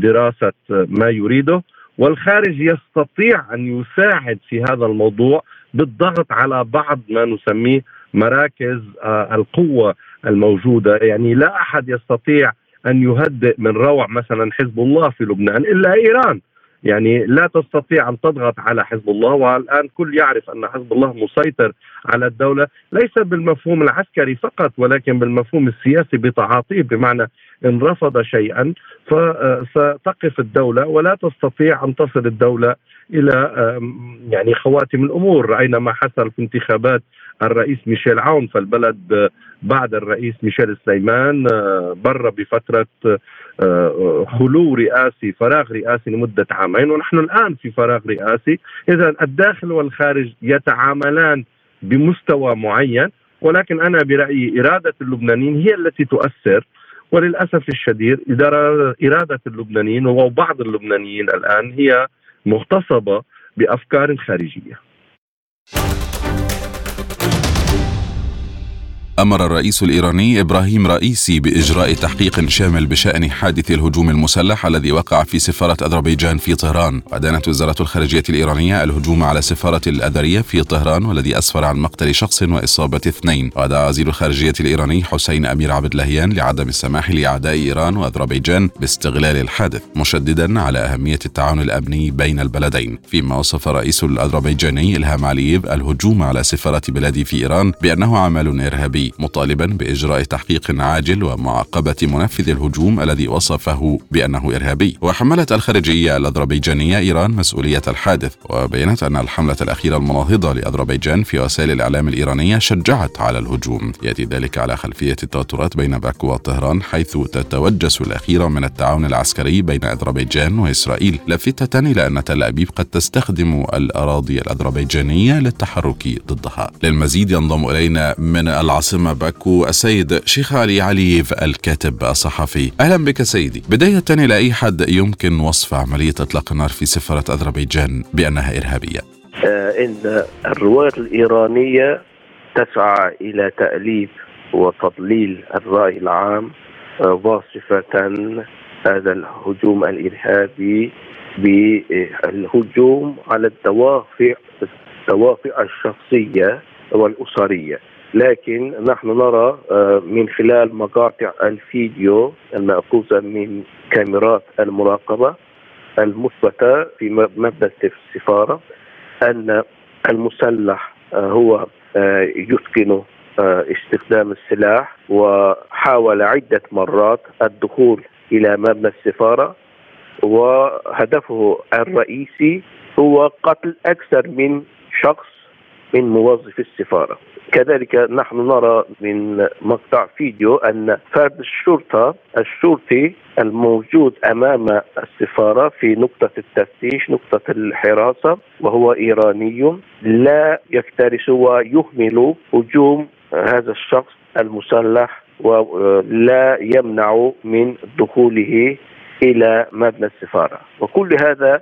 دراسة ما يريده والخارج يستطيع أن يساعد في هذا الموضوع. بالضغط على بعض ما نسميه مراكز آه، القوة الموجودة. يعني لا أحد يستطيع أن يهدئ من روع مثلا حزب الله في لبنان إلا إيران. يعني لا تستطيع أن تضغط على حزب الله والآن كل يعرف أن حزب الله مسيطر على الدولة ليس بالمفهوم العسكري فقط ولكن بالمفهوم السياسي بتعاطيه بمعنى إن رفض شيئا فستقف الدولة ولا تستطيع أن تصل الدولة إلى يعني خواتم الأمور راينا ما حصل في انتخابات الرئيس ميشيل عون فالبلد بعد الرئيس ميشيل سليمان بر بفترة خلو رئاسي فراغ رئاسي لمدة عامين ونحن الآن في فراغ رئاسي. إذا الداخل والخارج يتعاملان بمستوى معين ولكن أنا برأيي إرادة اللبنانيين هي التي تؤثر. وللأسف الشديد إرادة اللبنانيين وبعض اللبنانيين الآن هي مغتصبة بأفكار خارجية. أمر الرئيس الإيراني إبراهيم رئيسي بإجراء تحقيق شامل بشأن حادث الهجوم المسلح الذي وقع في سفارة أذربيجان في طهران. وأدانت وزارة الخارجية الإيرانية الهجوم على سفارة الأذرية في طهران والذي أسفر عن مقتل شخص وإصابة اثنين. ودعا وزير الخارجية الإيراني حسين أمير عبد اللهيان لعدم السماح لأعداء إيران وأذربيجان باستغلال الحادث مشددا على أهمية التعاون الأمني بين البلدين. فيما وصف الرئيس الأذربيجاني إلهام علييف الهجوم على سفارة بلادي في إيران بأنه عمل إرهابي. مطالبا بإجراء تحقيق عاجل ومعاقبة منفذ الهجوم الذي وصفه بأنه إرهابي. وحملت الخارجية الأذربيجانية إيران مسؤولية الحادث وبينت أن الحملة الأخيرة المناهضه لأذربيجان في وسائل الإعلام الإيرانية شجعت على الهجوم. يأتي ذلك على خلفية التوترات بين باكو وطهران حيث تتوجس الاخيره من التعاون العسكري بين أذربيجان وإسرائيل. لافته إلى أن تل أبيب قد تستخدم الأراضي الأذربيجانية للتحرك ضدها. للمزيد ينضم إلينا من العاصمة العاصمة باكو السيد شيخ علي علييف الكاتب الصحفي. أهلا بك سيدي. بداية إلى أي حد يمكن وصف عملية إطلاق النار في سفارة أذربيجان بأنها إرهابية؟ آه إن الرواية الإيرانية تسعى إلى تأليف وتضليل الرأي العام آه واصفة هذا الهجوم الإرهابي بالهجوم على الدوافع الدوافع الشخصية والأسرية. لكن نحن نرى آه، من خلال مقاطع الفيديو المأخوذة من كاميرات المراقبة المثبتة في مبنى السفارة أن المسلح آه، هو آه، يتقن استخدام السلاح وحاول عدة مرات الدخول إلى مبنى السفارة وهدفه الرئيسي هو قتل أكثر من شخص من موظفي السفارة. كذلك نحن نرى من مقطع فيديو أن فرد الشرطة الشرطي الموجود أمام السفارة في نقطة التفتيش نقطة الحراسة وهو إيراني لا يكترث ويهمل هجوم هذا الشخص المسلح ولا يمنع من دخوله إلى مبنى السفارة. وكل هذا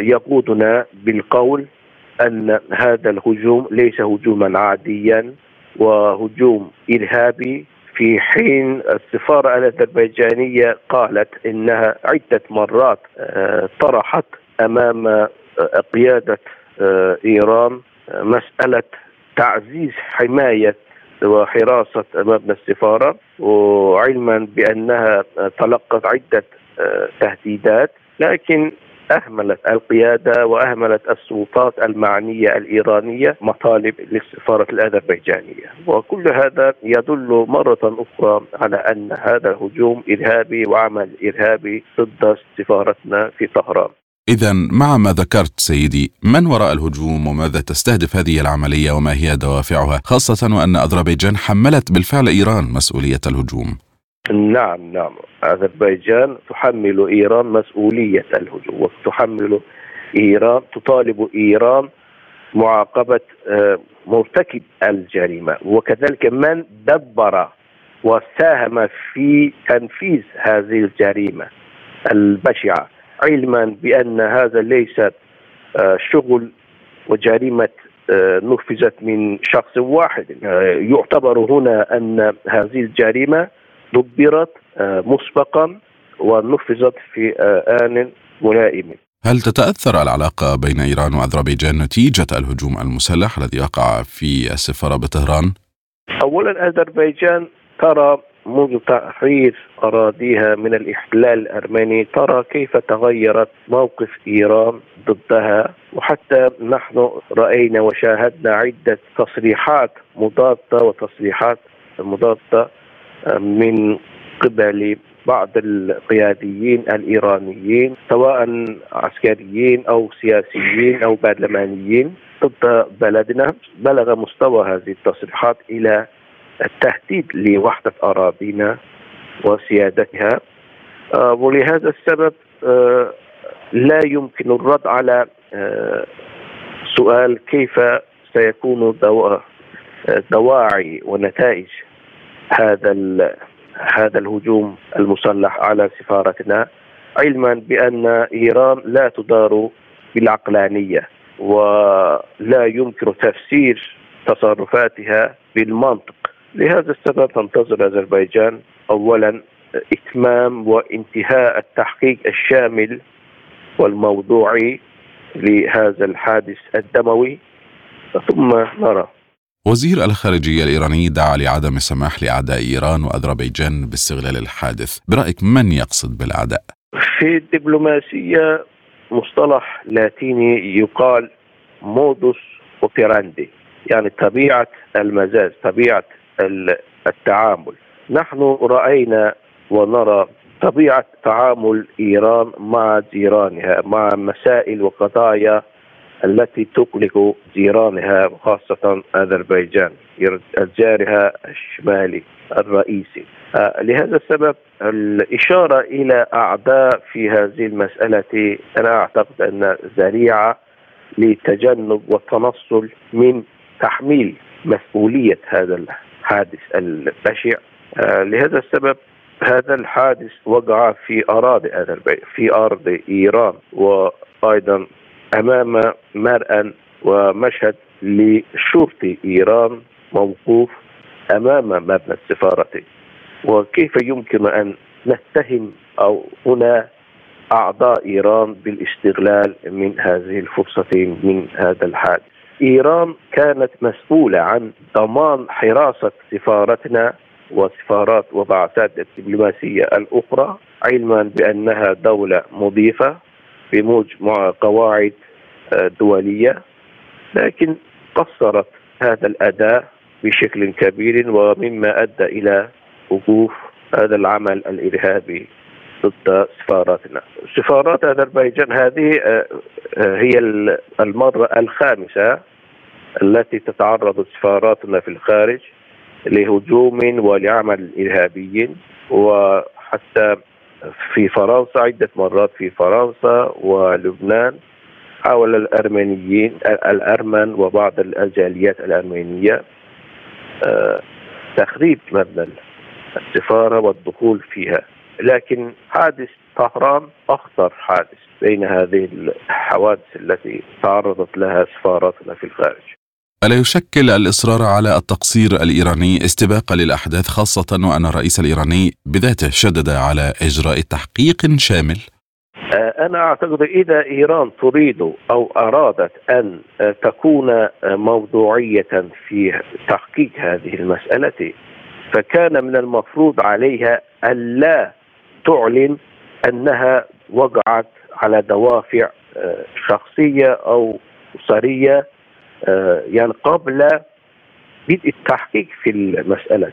يقودنا بالقول أن هذا الهجوم ليس هجوما عاديا وهجوم ارهابي في حين السفارة الأذربيجانية قالت إنها عدة مرات آه، طرحت أمام آه، قيادة آه، إيران مسألة تعزيز حماية وحراسة مبنى السفارة وعلما بأنها تلقت عدة تهديدات. لكن أهملت القيادة وأهملت السلطات المعنية الإيرانية مطالب للسفاره الأذربيجانية. وكل هذا يدل مرة أخرى على أن هذا الهجوم إرهابي وعمل إرهابي ضد سفارتنا في طهران. إذا مع ما ذكرت سيدي من وراء الهجوم وماذا تستهدف هذه العملية وما هي دوافعها؟ خاصة وأن أذربيجان حملت بالفعل إيران مسؤولية الهجوم. نعم نعم. أذربيجان تحمل إيران مسؤولية الهجوم وتحمل إيران تطالب إيران معاقبة آه، مرتكب الجريمة. وكذلك من دبر وساهم في تنفيذ هذه الجريمة البشعة علما بأن هذا ليس آه، شغل وجريمة آه، نفذت من شخص واحد. يعتبر هنا أن هذه الجريمة دبرت آه، مسبقا ونفذت في آه، آن ملائم هل تتأثر العلاقة بين إيران وأذربيجان نتيجة الهجوم المسلح الذي وقع في السفارة بطهران؟ أولا أذربيجان ترى منذ تحرير أراضيها من الإحتلال الأرمني ترى كيف تغيرت موقف إيران ضدها وحتى نحن رأينا وشاهدنا عدة تصريحات مضادة وتصريحات مضادة من قبل بعض القياديين الإيرانيين سواء عسكريين أو سياسيين أو برلمانيين ضد بلدنا بلغ مستوى هذه التصريحات إلى التهديد لوحدة أراضينا وسيادتها. آه، ولهذا السبب آه، لا يمكن الرد على آه، سؤال كيف سيكون دواعي ونتائج هذا هذا الهجوم المسلح على سفارتنا علما بأن إيران لا تدار بالعقلانية ولا يمكن تفسير تصرفاتها بالمنطق. لهذا السبب تنتظر أذربيجان اولا إتمام وانتهاء التحقيق الشامل والموضوعي لهذا الحادث الدموي. ثم نرى. وزير الخارجية الإيراني دعا لعدم السماح لأعداء إيران وأذربيجان باستغلال الحادث برأيك من يقصد بالأعداء؟ في الدبلوماسية مصطلح لاتيني يقال مودوس اوبيراندي يعني طبيعة المزاج طبيعة التعامل نحن رأينا ونرى طبيعة تعامل إيران مع جيرانها مع مسائل وقضايا التي تقلق جيرانها وخاصة أذربيجان جارها الشمالي الرئيسي. آه، لهذا السبب الإشارة إلى أعداء في هذه المسألة أنا أعتقد أن ذريعة لتجنب والتنصل من تحميل مسؤولية هذا الحادث البشع. آه، لهذا السبب هذا الحادث وقع في أراضي أذربيجان في أرض إيران وأيضا أمام مرأى ومشهد لشرطي إيران موقوف أمام مبنى السفارة وكيف يمكن أن نتهم أو هنا أعضاء إيران بالاستغلال من هذه الفرصة من هذا الحادث. إيران كانت مسؤولة عن ضمان حراسة سفارتنا وسفارات وبعثات الدبلوماسية الأخرى علما بأنها دولة مضيفة بموجب قواعد آه، دولية لكن قصرت هذا الأداء بشكل كبير ومما أدى إلى وقوف هذا العمل الإرهابي ضد سفاراتنا. سفارات أذربيجان هذه آه، آه، هي المرة الخامسة التي تتعرض سفاراتنا في الخارج لهجوم ولعمل إرهابي وحتى في فرنسا عدة مرات في فرنسا ولبنان حاول الأرمنيين الأرمن وبعض الجاليات الأرمينية آه، تخريب مبنى السفارة والدخول فيها. لكن حادث طهران أخطر حادث بين هذه الحوادث التي تعرضت لها سفاراتنا في الخارج. ألا يشكل الإصرار على التقصير الإيراني استباقا للأحداث خاصة وأن الرئيس الإيراني بذاته شدد على إجراء تحقيق شامل؟ آه، أنا أعتقد إذا إيران تريد أو أرادت أن آه، تكون آه، موضوعية في تحقيق هذه المسألة فكان من المفروض عليها ألا تعلن أنها وقعت على دوافع شخصية أو أسرية يعني قبل بدء التحقيق في المسألة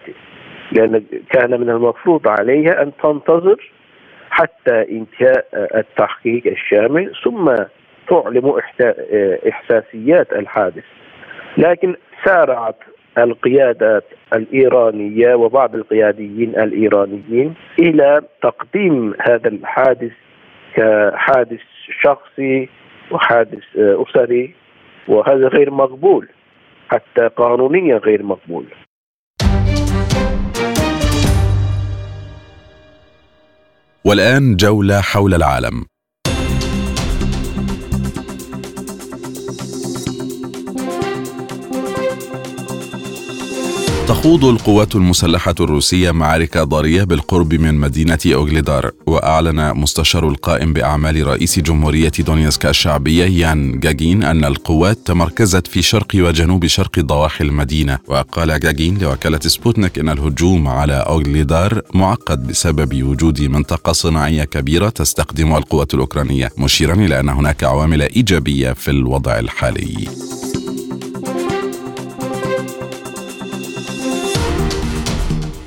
لأن كان من المفروض عليها أن تنتظر حتى انتهاء التحقيق الشامل ثم تعلم إحساسيات الحادث. لكن سارعت القيادات الإيرانية وبعض القياديين الإيرانيين إلى تقديم هذا الحادث كحادث شخصي وحادث أسري. وهذا غير مقبول. حتى قانونيا غير مقبول. والآن جولة حول العالم. تخوض القوات المسلحة الروسية معارك ضارية بالقرب من مدينة أوغليدار وأعلن مستشار القائم بأعمال رئيس جمهورية دونيتسك الشعبية يان غاغين أن القوات تمركزت في شرق وجنوب شرق ضواحي المدينة. وقال غاغين لوكالة سبوتنيك أن الهجوم على أوغليدار معقد بسبب وجود منطقة صناعية كبيرة تستخدمها القوات الأوكرانية مشيرا إلى أن هناك عوامل إيجابية في الوضع الحالي.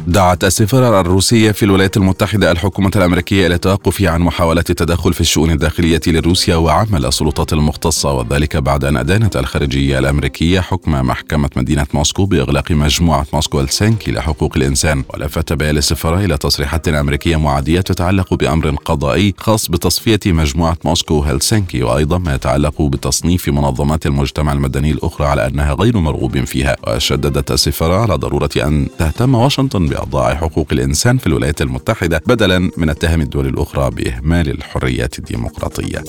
دعت السفارة الروسية في الولايات المتحدة الحكومة الأمريكية إلى التوقف عن محاولات التدخل في الشؤون الداخلية لروسيا وعمل السلطات المختصة وذلك بعد أن أدانت الخارجية الأمريكية حكم محكمة مدينة موسكو بإغلاق مجموعة موسكو هلسنكي لحقوق الإنسان. ولفت بيان السفارة إلى تصريحات أمريكية معادية تتعلق بأمر قضائي خاص بتصفية مجموعة موسكو هلسنكي وأيضا ما يتعلق بتصنيف منظمات المجتمع المدني الأخرى على أنها غير مرغوب فيها. وشددت السفارة على ضرورة أن تهتم واشنطن بأضاع حقوق الإنسان في الولايات المتحدة بدلا من اتهام الدول الأخرى بإهمال الحريات الديمقراطية.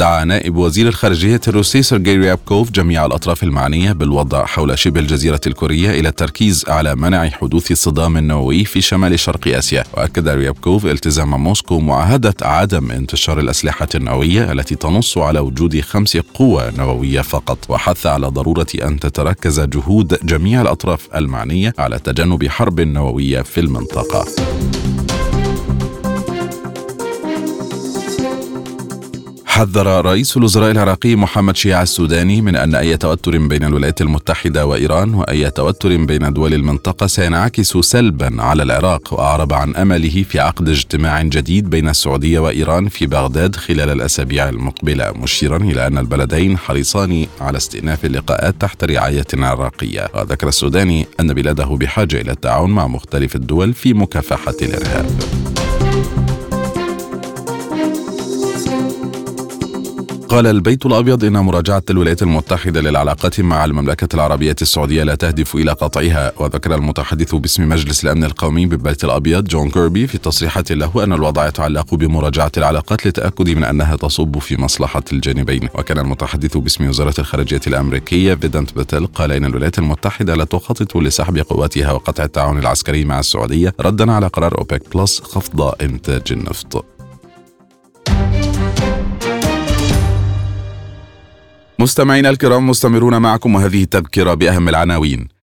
دعا نائب وزير الخارجية الروسي سيرجي ريابكوف جميع الأطراف المعنية بالوضع حول شبه الجزيرة الكورية إلى التركيز على منع حدوث صدام نووي في شمال شرق آسيا. وأكد ريابكوف التزام موسكو معاهدة عدم انتشار الأسلحة النووية التي تنص على وجود خمس قوى نووية فقط. وحث على ضرورة أن تتركز جهود جميع الأطراف المعنية على تجنب حرب نووية في المنطقة. حذر رئيس الوزراء العراقي محمد شيع السوداني من أن أي توتر بين الولايات المتحدة وإيران وأي توتر بين دول المنطقة سينعكس سلبا على العراق وأعرب عن أمله في عقد اجتماع جديد بين السعودية وإيران في بغداد خلال الأسابيع المقبلة مشيرا إلى أن البلدين حريصان على استئناف اللقاءات تحت رعاية عراقية. وذكر السوداني أن بلاده بحاجة إلى التعاون مع مختلف الدول في مكافحة الإرهاب. قال البيت الأبيض إن مراجعة الولايات المتحدة للعلاقات مع المملكة العربية السعودية لا تهدف إلى قطعها وذكر المتحدث باسم مجلس الأمن القومي بالبيت الأبيض جون كيربي في تصريحات له أن الوضع يتعلق بمراجعة العلاقات للتاكد من أنها تصب في مصلحة الجانبين. وكان المتحدث باسم وزارة الخارجية الأمريكية فيدانت باتيل قال إن الولايات المتحدة لا تخطط لسحب قواتها وقطع التعاون العسكري مع السعودية ردا على قرار أوبك بلس خفض إنتاج النفط. مستمعينا الكرام مستمرون معكم وهذه تذكرة بأهم العناوين.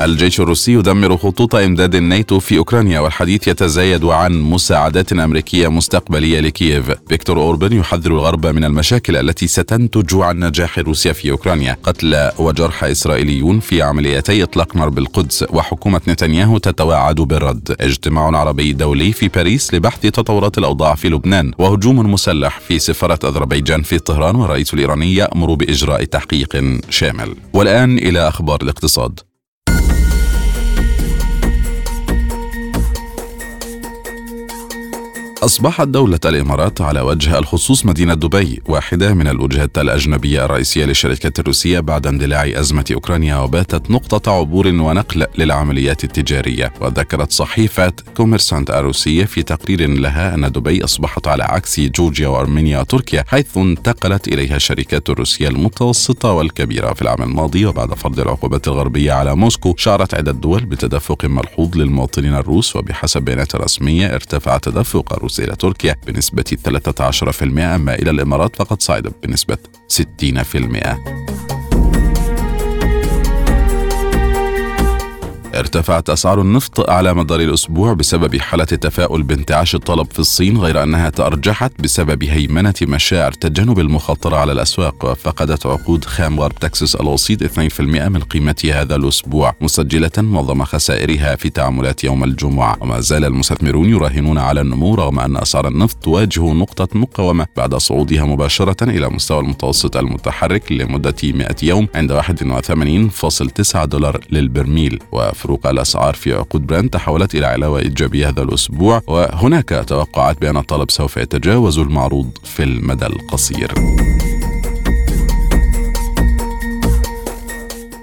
الجيش الروسي يدمر خطوط إمداد الناتو في أوكرانيا والحديث يتزايد عن مساعدات أمريكية مستقبلية لكييف. فيكتور أوربن يحذر الغرب من المشاكل التي ستنتج عن نجاح روسيا في أوكرانيا. قتلى وجرحى إسرائيليون في عمليتي إطلاق نار بالقدس وحكومة نتنياهو تتوعد بالرد. اجتماع عربي دولي في باريس لبحث تطورات الأوضاع في لبنان وهجوم مسلح في سفارة أذربيجان في طهران والرئيس الإيراني يأمر بإجراء تحقيق شامل. والآن إلى أخبار الاقتصاد. أصبحت دولة الإمارات على وجه الخصوص مدينة دبي واحدة من الوجهات الأجنبية الرئيسية للشركات الروسية بعد اندلاع أزمة أوكرانيا وباتت نقطة عبور ونقل للعمليات التجارية. وذكرت صحيفة كوميرسانت الروسية في تقرير لها أن دبي أصبحت على عكس جورجيا وأرمينيا وتركيا حيث انتقلت إليها الشركات الروسية المتوسطة والكبيرة. في العام الماضي وبعد فرض العقوبات الغربية على موسكو شعرت عدة دول بتدفق ملحوظ للمواطنين الروس وبحسب بيانات رسمية ارتفع تدفق الروس إلى تركيا بنسبة 13% أما إلى الإمارات فقد صعد بنسبة 60% ارتفعت أسعار النفط على مدار الأسبوع بسبب حالة تفاؤل بانتعاش الطلب في الصين غير أنها تأرجحت بسبب هيمنة مشاعر تجنب المخاطرة على الأسواق. وفقدت عقود خام غرب تكساس الوسيط 2% من قيمتها هذا الأسبوع مسجلة معظم خسائرها في تعاملات يوم الجمعة. وما زال المستثمرون يراهنون على النمو رغم أن أسعار النفط تواجه نقطة مقاومة بعد صعودها مباشرة إلى مستوى المتوسط المتحرك لمدة 100 يوم عند 81.9 دولار للبرميل. وفي فروق الأسعار في عقود برنت تحولت إلى علاوة إيجابية هذا الأسبوع وهناك توقعات بأن الطلب سوف يتجاوز المعروض في المدى القصير.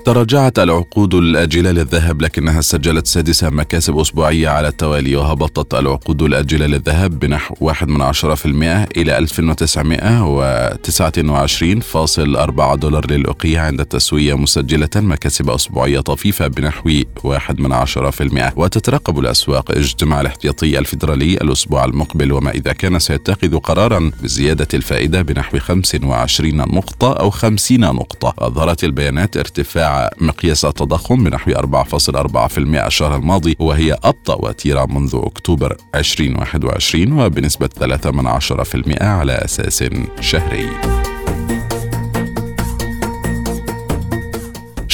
تراجعت العقود الآجلة للذهب لكنها سجلت سادسة مكاسب أسبوعية على التوالي وهبطت العقود الآجلة للذهب بنحو 1 من عشرة في المئة إلى 1929.4 دولار للأقية عند التسوية مسجلة مكاسب أسبوعية طفيفة بنحو 1 من عشرة في المئة. وتترقب الأسواق اجتماع الاحتياطي الفيدرالي الأسبوع المقبل وما إذا كان سيتخذ قرارا بزيادة الفائدة بنحو 25 نقطة أو 50 نقطة. أظهرت البيانات ارتفاع مقياس التضخم بنحو 4.4% الشهر الماضي وهي أبطأ وتيرة منذ أكتوبر 2021 وبنسبة 3% على أساس شهري.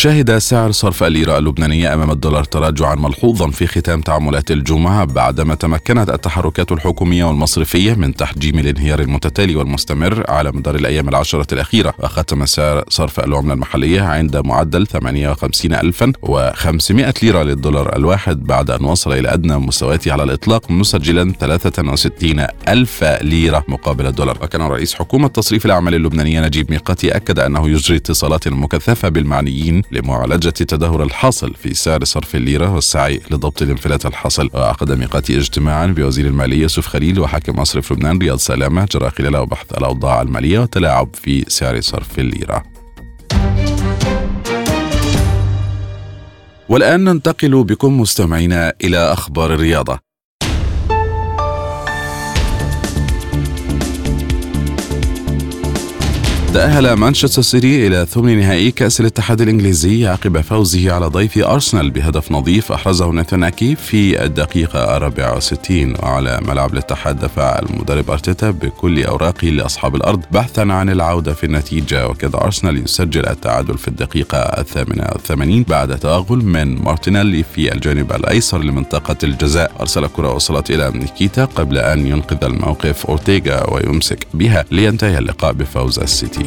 شهد سعر صرف الليرة اللبنانية أمام الدولار تراجعا ملحوظا في ختام تعاملات الجمعة بعدما تمكنت التحركات الحكومية والمصرفية من تحجيم الانهيار المتتالي والمستمر على مدار الأيام العشرة الأخيرة. وختم سعر صرف العملة المحلية عند معدل 58500 ليرة للدولار الواحد بعد أن وصل إلى أدنى مستوياته على الإطلاق مسجلا 63 ألف ليرة مقابل الدولار. وكان رئيس حكومة تصريف الأعمال اللبنانية نجيب ميقاتي أكد أنه يجري اتصالات مكثفة بالمعنيين لمعالجة التدهور الحاصل في سعر صرف الليرة والسعي لضبط الانفلات الحاصل. وعقد ميقاتي اجتماعا بوزير المالية يوسف خليل وحاكم مصرف لبنان رياض سلامة جرى خلاله بحث الأوضاع المالية والتلاعب في سعر صرف الليرة. والآن ننتقل بكم مستمعينا إلى أخبار الرياضة. تأهل مانشستر سيتي إلى ثمن نهائي كأس الاتحاد الإنجليزي عقب فوزه على ضيفه أرسنال بهدف نظيف أحرزه ناثان آكي في الدقيقة 64 وعلى ملعب الاتحاد. دفع المدرب أرتيتا بكل أوراقه لأصحاب الأرض بحثا عن العودة في النتيجة وكاد أرسنال يسجل التعادل في الدقيقة الثامنة والثمانين بعد توغل من مارتينيلي في الجانب الأيسر لمنطقة الجزاء. أرسل الكرة وصلت إلى نكيتياه قبل أن ينقذ الموقف أورتيغا ويمسك بها. لينتهي اللقاء بفوز السيتي.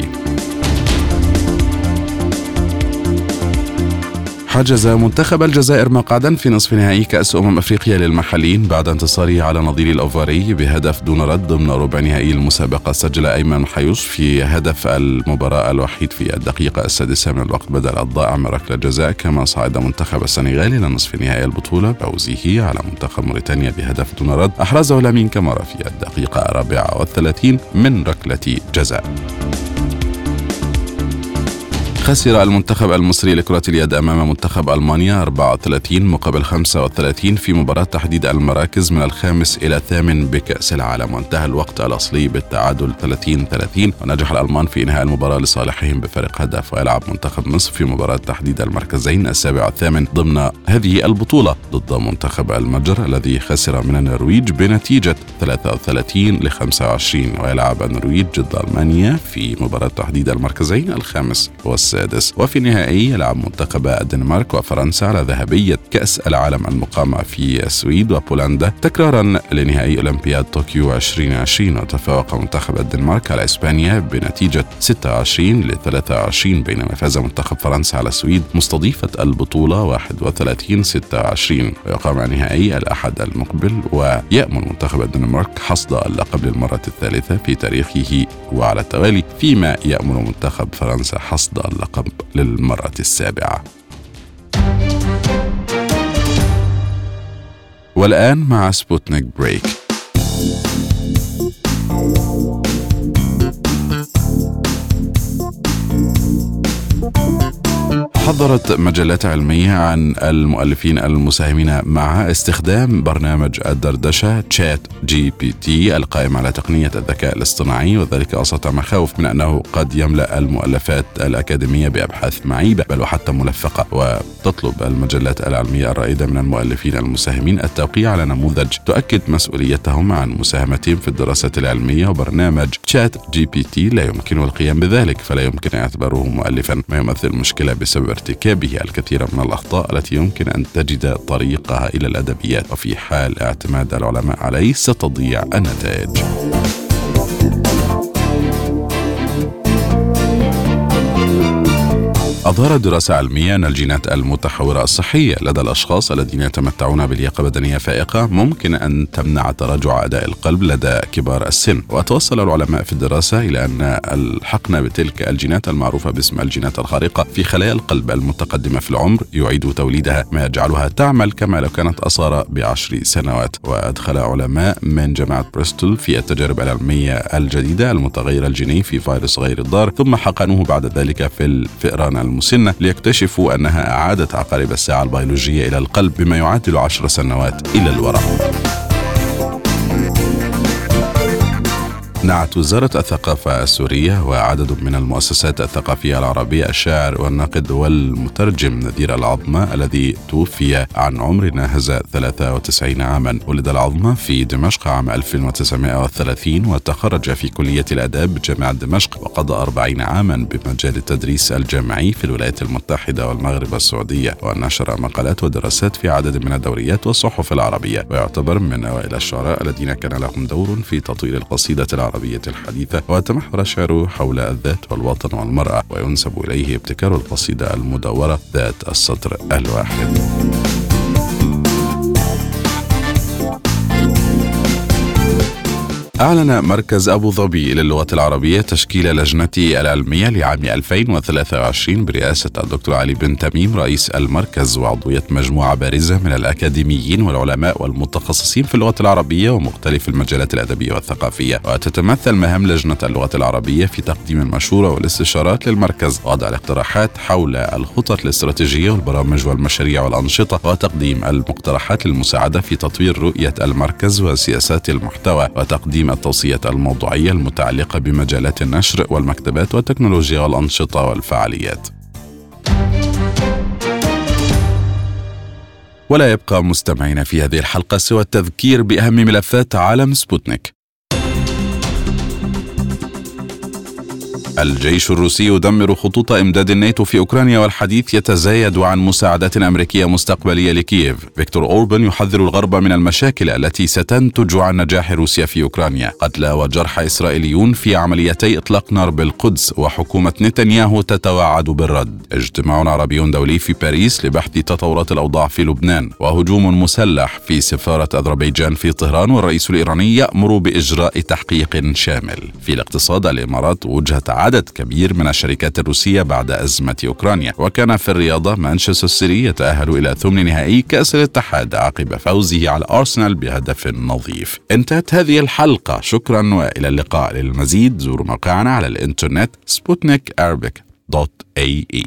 حجز منتخب الجزائر مقعدا في نصف نهائي كأس أمم أفريقيا للمحليين بعد انتصاره على نظير الأوفاري بهدف دون رد ضمن ربع نهائي المسابقة. سجل أيمن حيوش في هدف المباراة الوحيد في الدقيقة السادسة من الوقت بدل الضائع من ركلة جزاء. كما صعد منتخب السنغال إلى نصف نهائي البطولة بفوزه على منتخب موريتانيا بهدف دون رد. أحرزه لامين كامارا في الدقيقة الرابعة والثلاثين من ركلة جزاء. خسر المنتخب المصري لكرة اليد أمام منتخب ألمانيا 34 مقابل 35 في مباراة تحديد المراكز من الخامس إلى الثامن بكأس العالم. وانتهى الوقت الأصلي بالتعادل 30 30 ونجح الألمان في إنهاء المباراة لصالحهم بفارق هدف ويلعب منتخب مصر في مباراة تحديد المركزين السابع والثامن ضمن هذه البطولة ضد منتخب المجر الذي خسر من النرويج بنتيجة 33 ل 25 ويلعب النرويج ضد ألمانيا في مباراة تحديد المركزين الخامس والسابع. السادس. وفي النهائي يلعب منتخب الدنمارك وفرنسا على ذهبية كأس العالم المقامة في السويد وبولندا. تكرارا لنهائي أولمبياد طوكيو 2020 وتفوق منتخب الدنمارك على إسبانيا بنتيجة 26 ل 23 بينما فاز منتخب فرنسا على السويد مستضيفة البطولة 31 26 ويقام نهائي الأحد المقبل ويأمل منتخب الدنمارك حصد اللقب للمرة الثالثة في تاريخه وعلى التوالي. فيما يأمل منتخب فرنسا حصد اللقب للمرة السابعة. والآن مع سبوتنيك break. حظرت مجلات علمية على المؤلفين المساهمين مع استخدام برنامج الدردشة ChatGPT القائم على تقنية الذكاء الاصطناعي وذلك وسط مخاوف من أنه قد يملأ المؤلفات الأكاديمية بأبحاث معيبة بل وحتى ملفقة وتطلب المجلات العلمية الرائدة من المؤلفين المساهمين التوقيع على نموذج تؤكد مسؤوليتهم عن مساهمتهم في الدراسات العلمية وبرنامج ChatGPT لا يمكنه القيام بذلك فلا يمكن اعتباره مؤلفا ما يمثل مشكلة بسبب ارتكابه الكثير من الأخطاء التي يمكن أن تجد طريقها إلى الأدبيات. وفي حال اعتماد العلماء عليه ستضيع النتائج. أظهرت دراسة علمية أن الجينات المتحورة الصحية لدى الأشخاص الذين يتمتعون بلياقة بدنية فائقة ممكن أن تمنع تراجع أداء القلب لدى كبار السن. وتوصل العلماء في الدراسة إلى أن الحقن بتلك الجينات المعروفة باسم الجينات الخارقة في خلايا القلب المتقدمة في العمر يعيد توليدها ما يجعلها تعمل كما لو كانت أصارى بعشر سنوات. وأدخل علماء من جامعة بريستول في التجارب العلمية الجديدة المتغير الجيني في فيروس غير الضار ثم حقنوه بعد ذلك في الفئران المسنة ليكتشفوا أنها أعادت عقارب الساعة البيولوجية إلى القلب بما يعادل عشر سنوات إلى الوراء. نعت وزارة الثقافة السورية وعدد من المؤسسات الثقافية العربية الشاعر والناقد والمترجم نذير العظمة الذي توفي عن عمر ناهز 93 عاما. ولد العظمة في دمشق عام 1930 وتخرج في كلية الآداب بجامعة دمشق وقضى 40 عاما بمجال التدريس الجامعي في الولايات المتحدة والمغرب السعودية. ونشر مقالات ودراسات في عدد من الدوريات والصحف العربية. ويعتبر من أوائل الشعراء الذين كان لهم دور في تطوير القصيدة العربية. العربية الحديثة وتمحور شعره حول الذات والوطن والمرأة وينسب إليه ابتكار القصيدة المدورة ذات السطر الواحد. أعلن مركز أبو ظبي للغة العربية تشكيل لجنته العلمية لعام 2023 برئاسة الدكتور علي بن تميم رئيس المركز وعضوية مجموعة بارزة من الأكاديميين والعلماء والمتخصصين في اللغة العربية ومختلف المجالات الأدبية والثقافية. وتتمثل مهام لجنة اللغة العربية في تقديم المشورة والاستشارات للمركز ووضع الاقتراحات حول الخطط الاستراتيجية والبرامج والمشاريع والأنشطة وتقديم المقترحات للمساعدة في تطوير رؤية المركز وسياسات المحتوى وتقديم التوصيات الموضوعية المتعلقة بمجالات النشر والمكتبات والتكنولوجيا والأنشطة والفعاليات. ولا يبقى مستمعين في هذه الحلقة سوى التذكير بأهم ملفات عالم سبوتنيك. الجيش الروسي يدمر خطوط إمداد الناتو في أوكرانيا والحديث يتزايد عن مساعدات أمريكية مستقبلية لكييف. فيكتور اوربان يحذر الغرب من المشاكل التي ستنتج عن نجاح روسيا في أوكرانيا. قتلى وجرحى إسرائيليون في عمليتي إطلاق نار بالقدس وحكومة نتنياهو تتوعد بالرد. اجتماع عربي دولي في باريس لبحث تطورات الأوضاع في لبنان وهجوم مسلح في سفارة أذربيجان في طهران والرئيس الإيراني يأمر بإجراء تحقيق شامل. في الاقتصاد الإمارات وجهة عدد كبير من الشركات الروسية بعد أزمة أوكرانيا. وكان في الرياضة مانشستر سيتي يتأهل إلى ثمن نهائي كأس الاتحاد عقب فوزه على أرسنال بهدف نظيف. انتهت هذه الحلقة. شكرا وإلى اللقاء. للمزيد زوروا موقعنا على الإنترنت سبوتنيك dot AE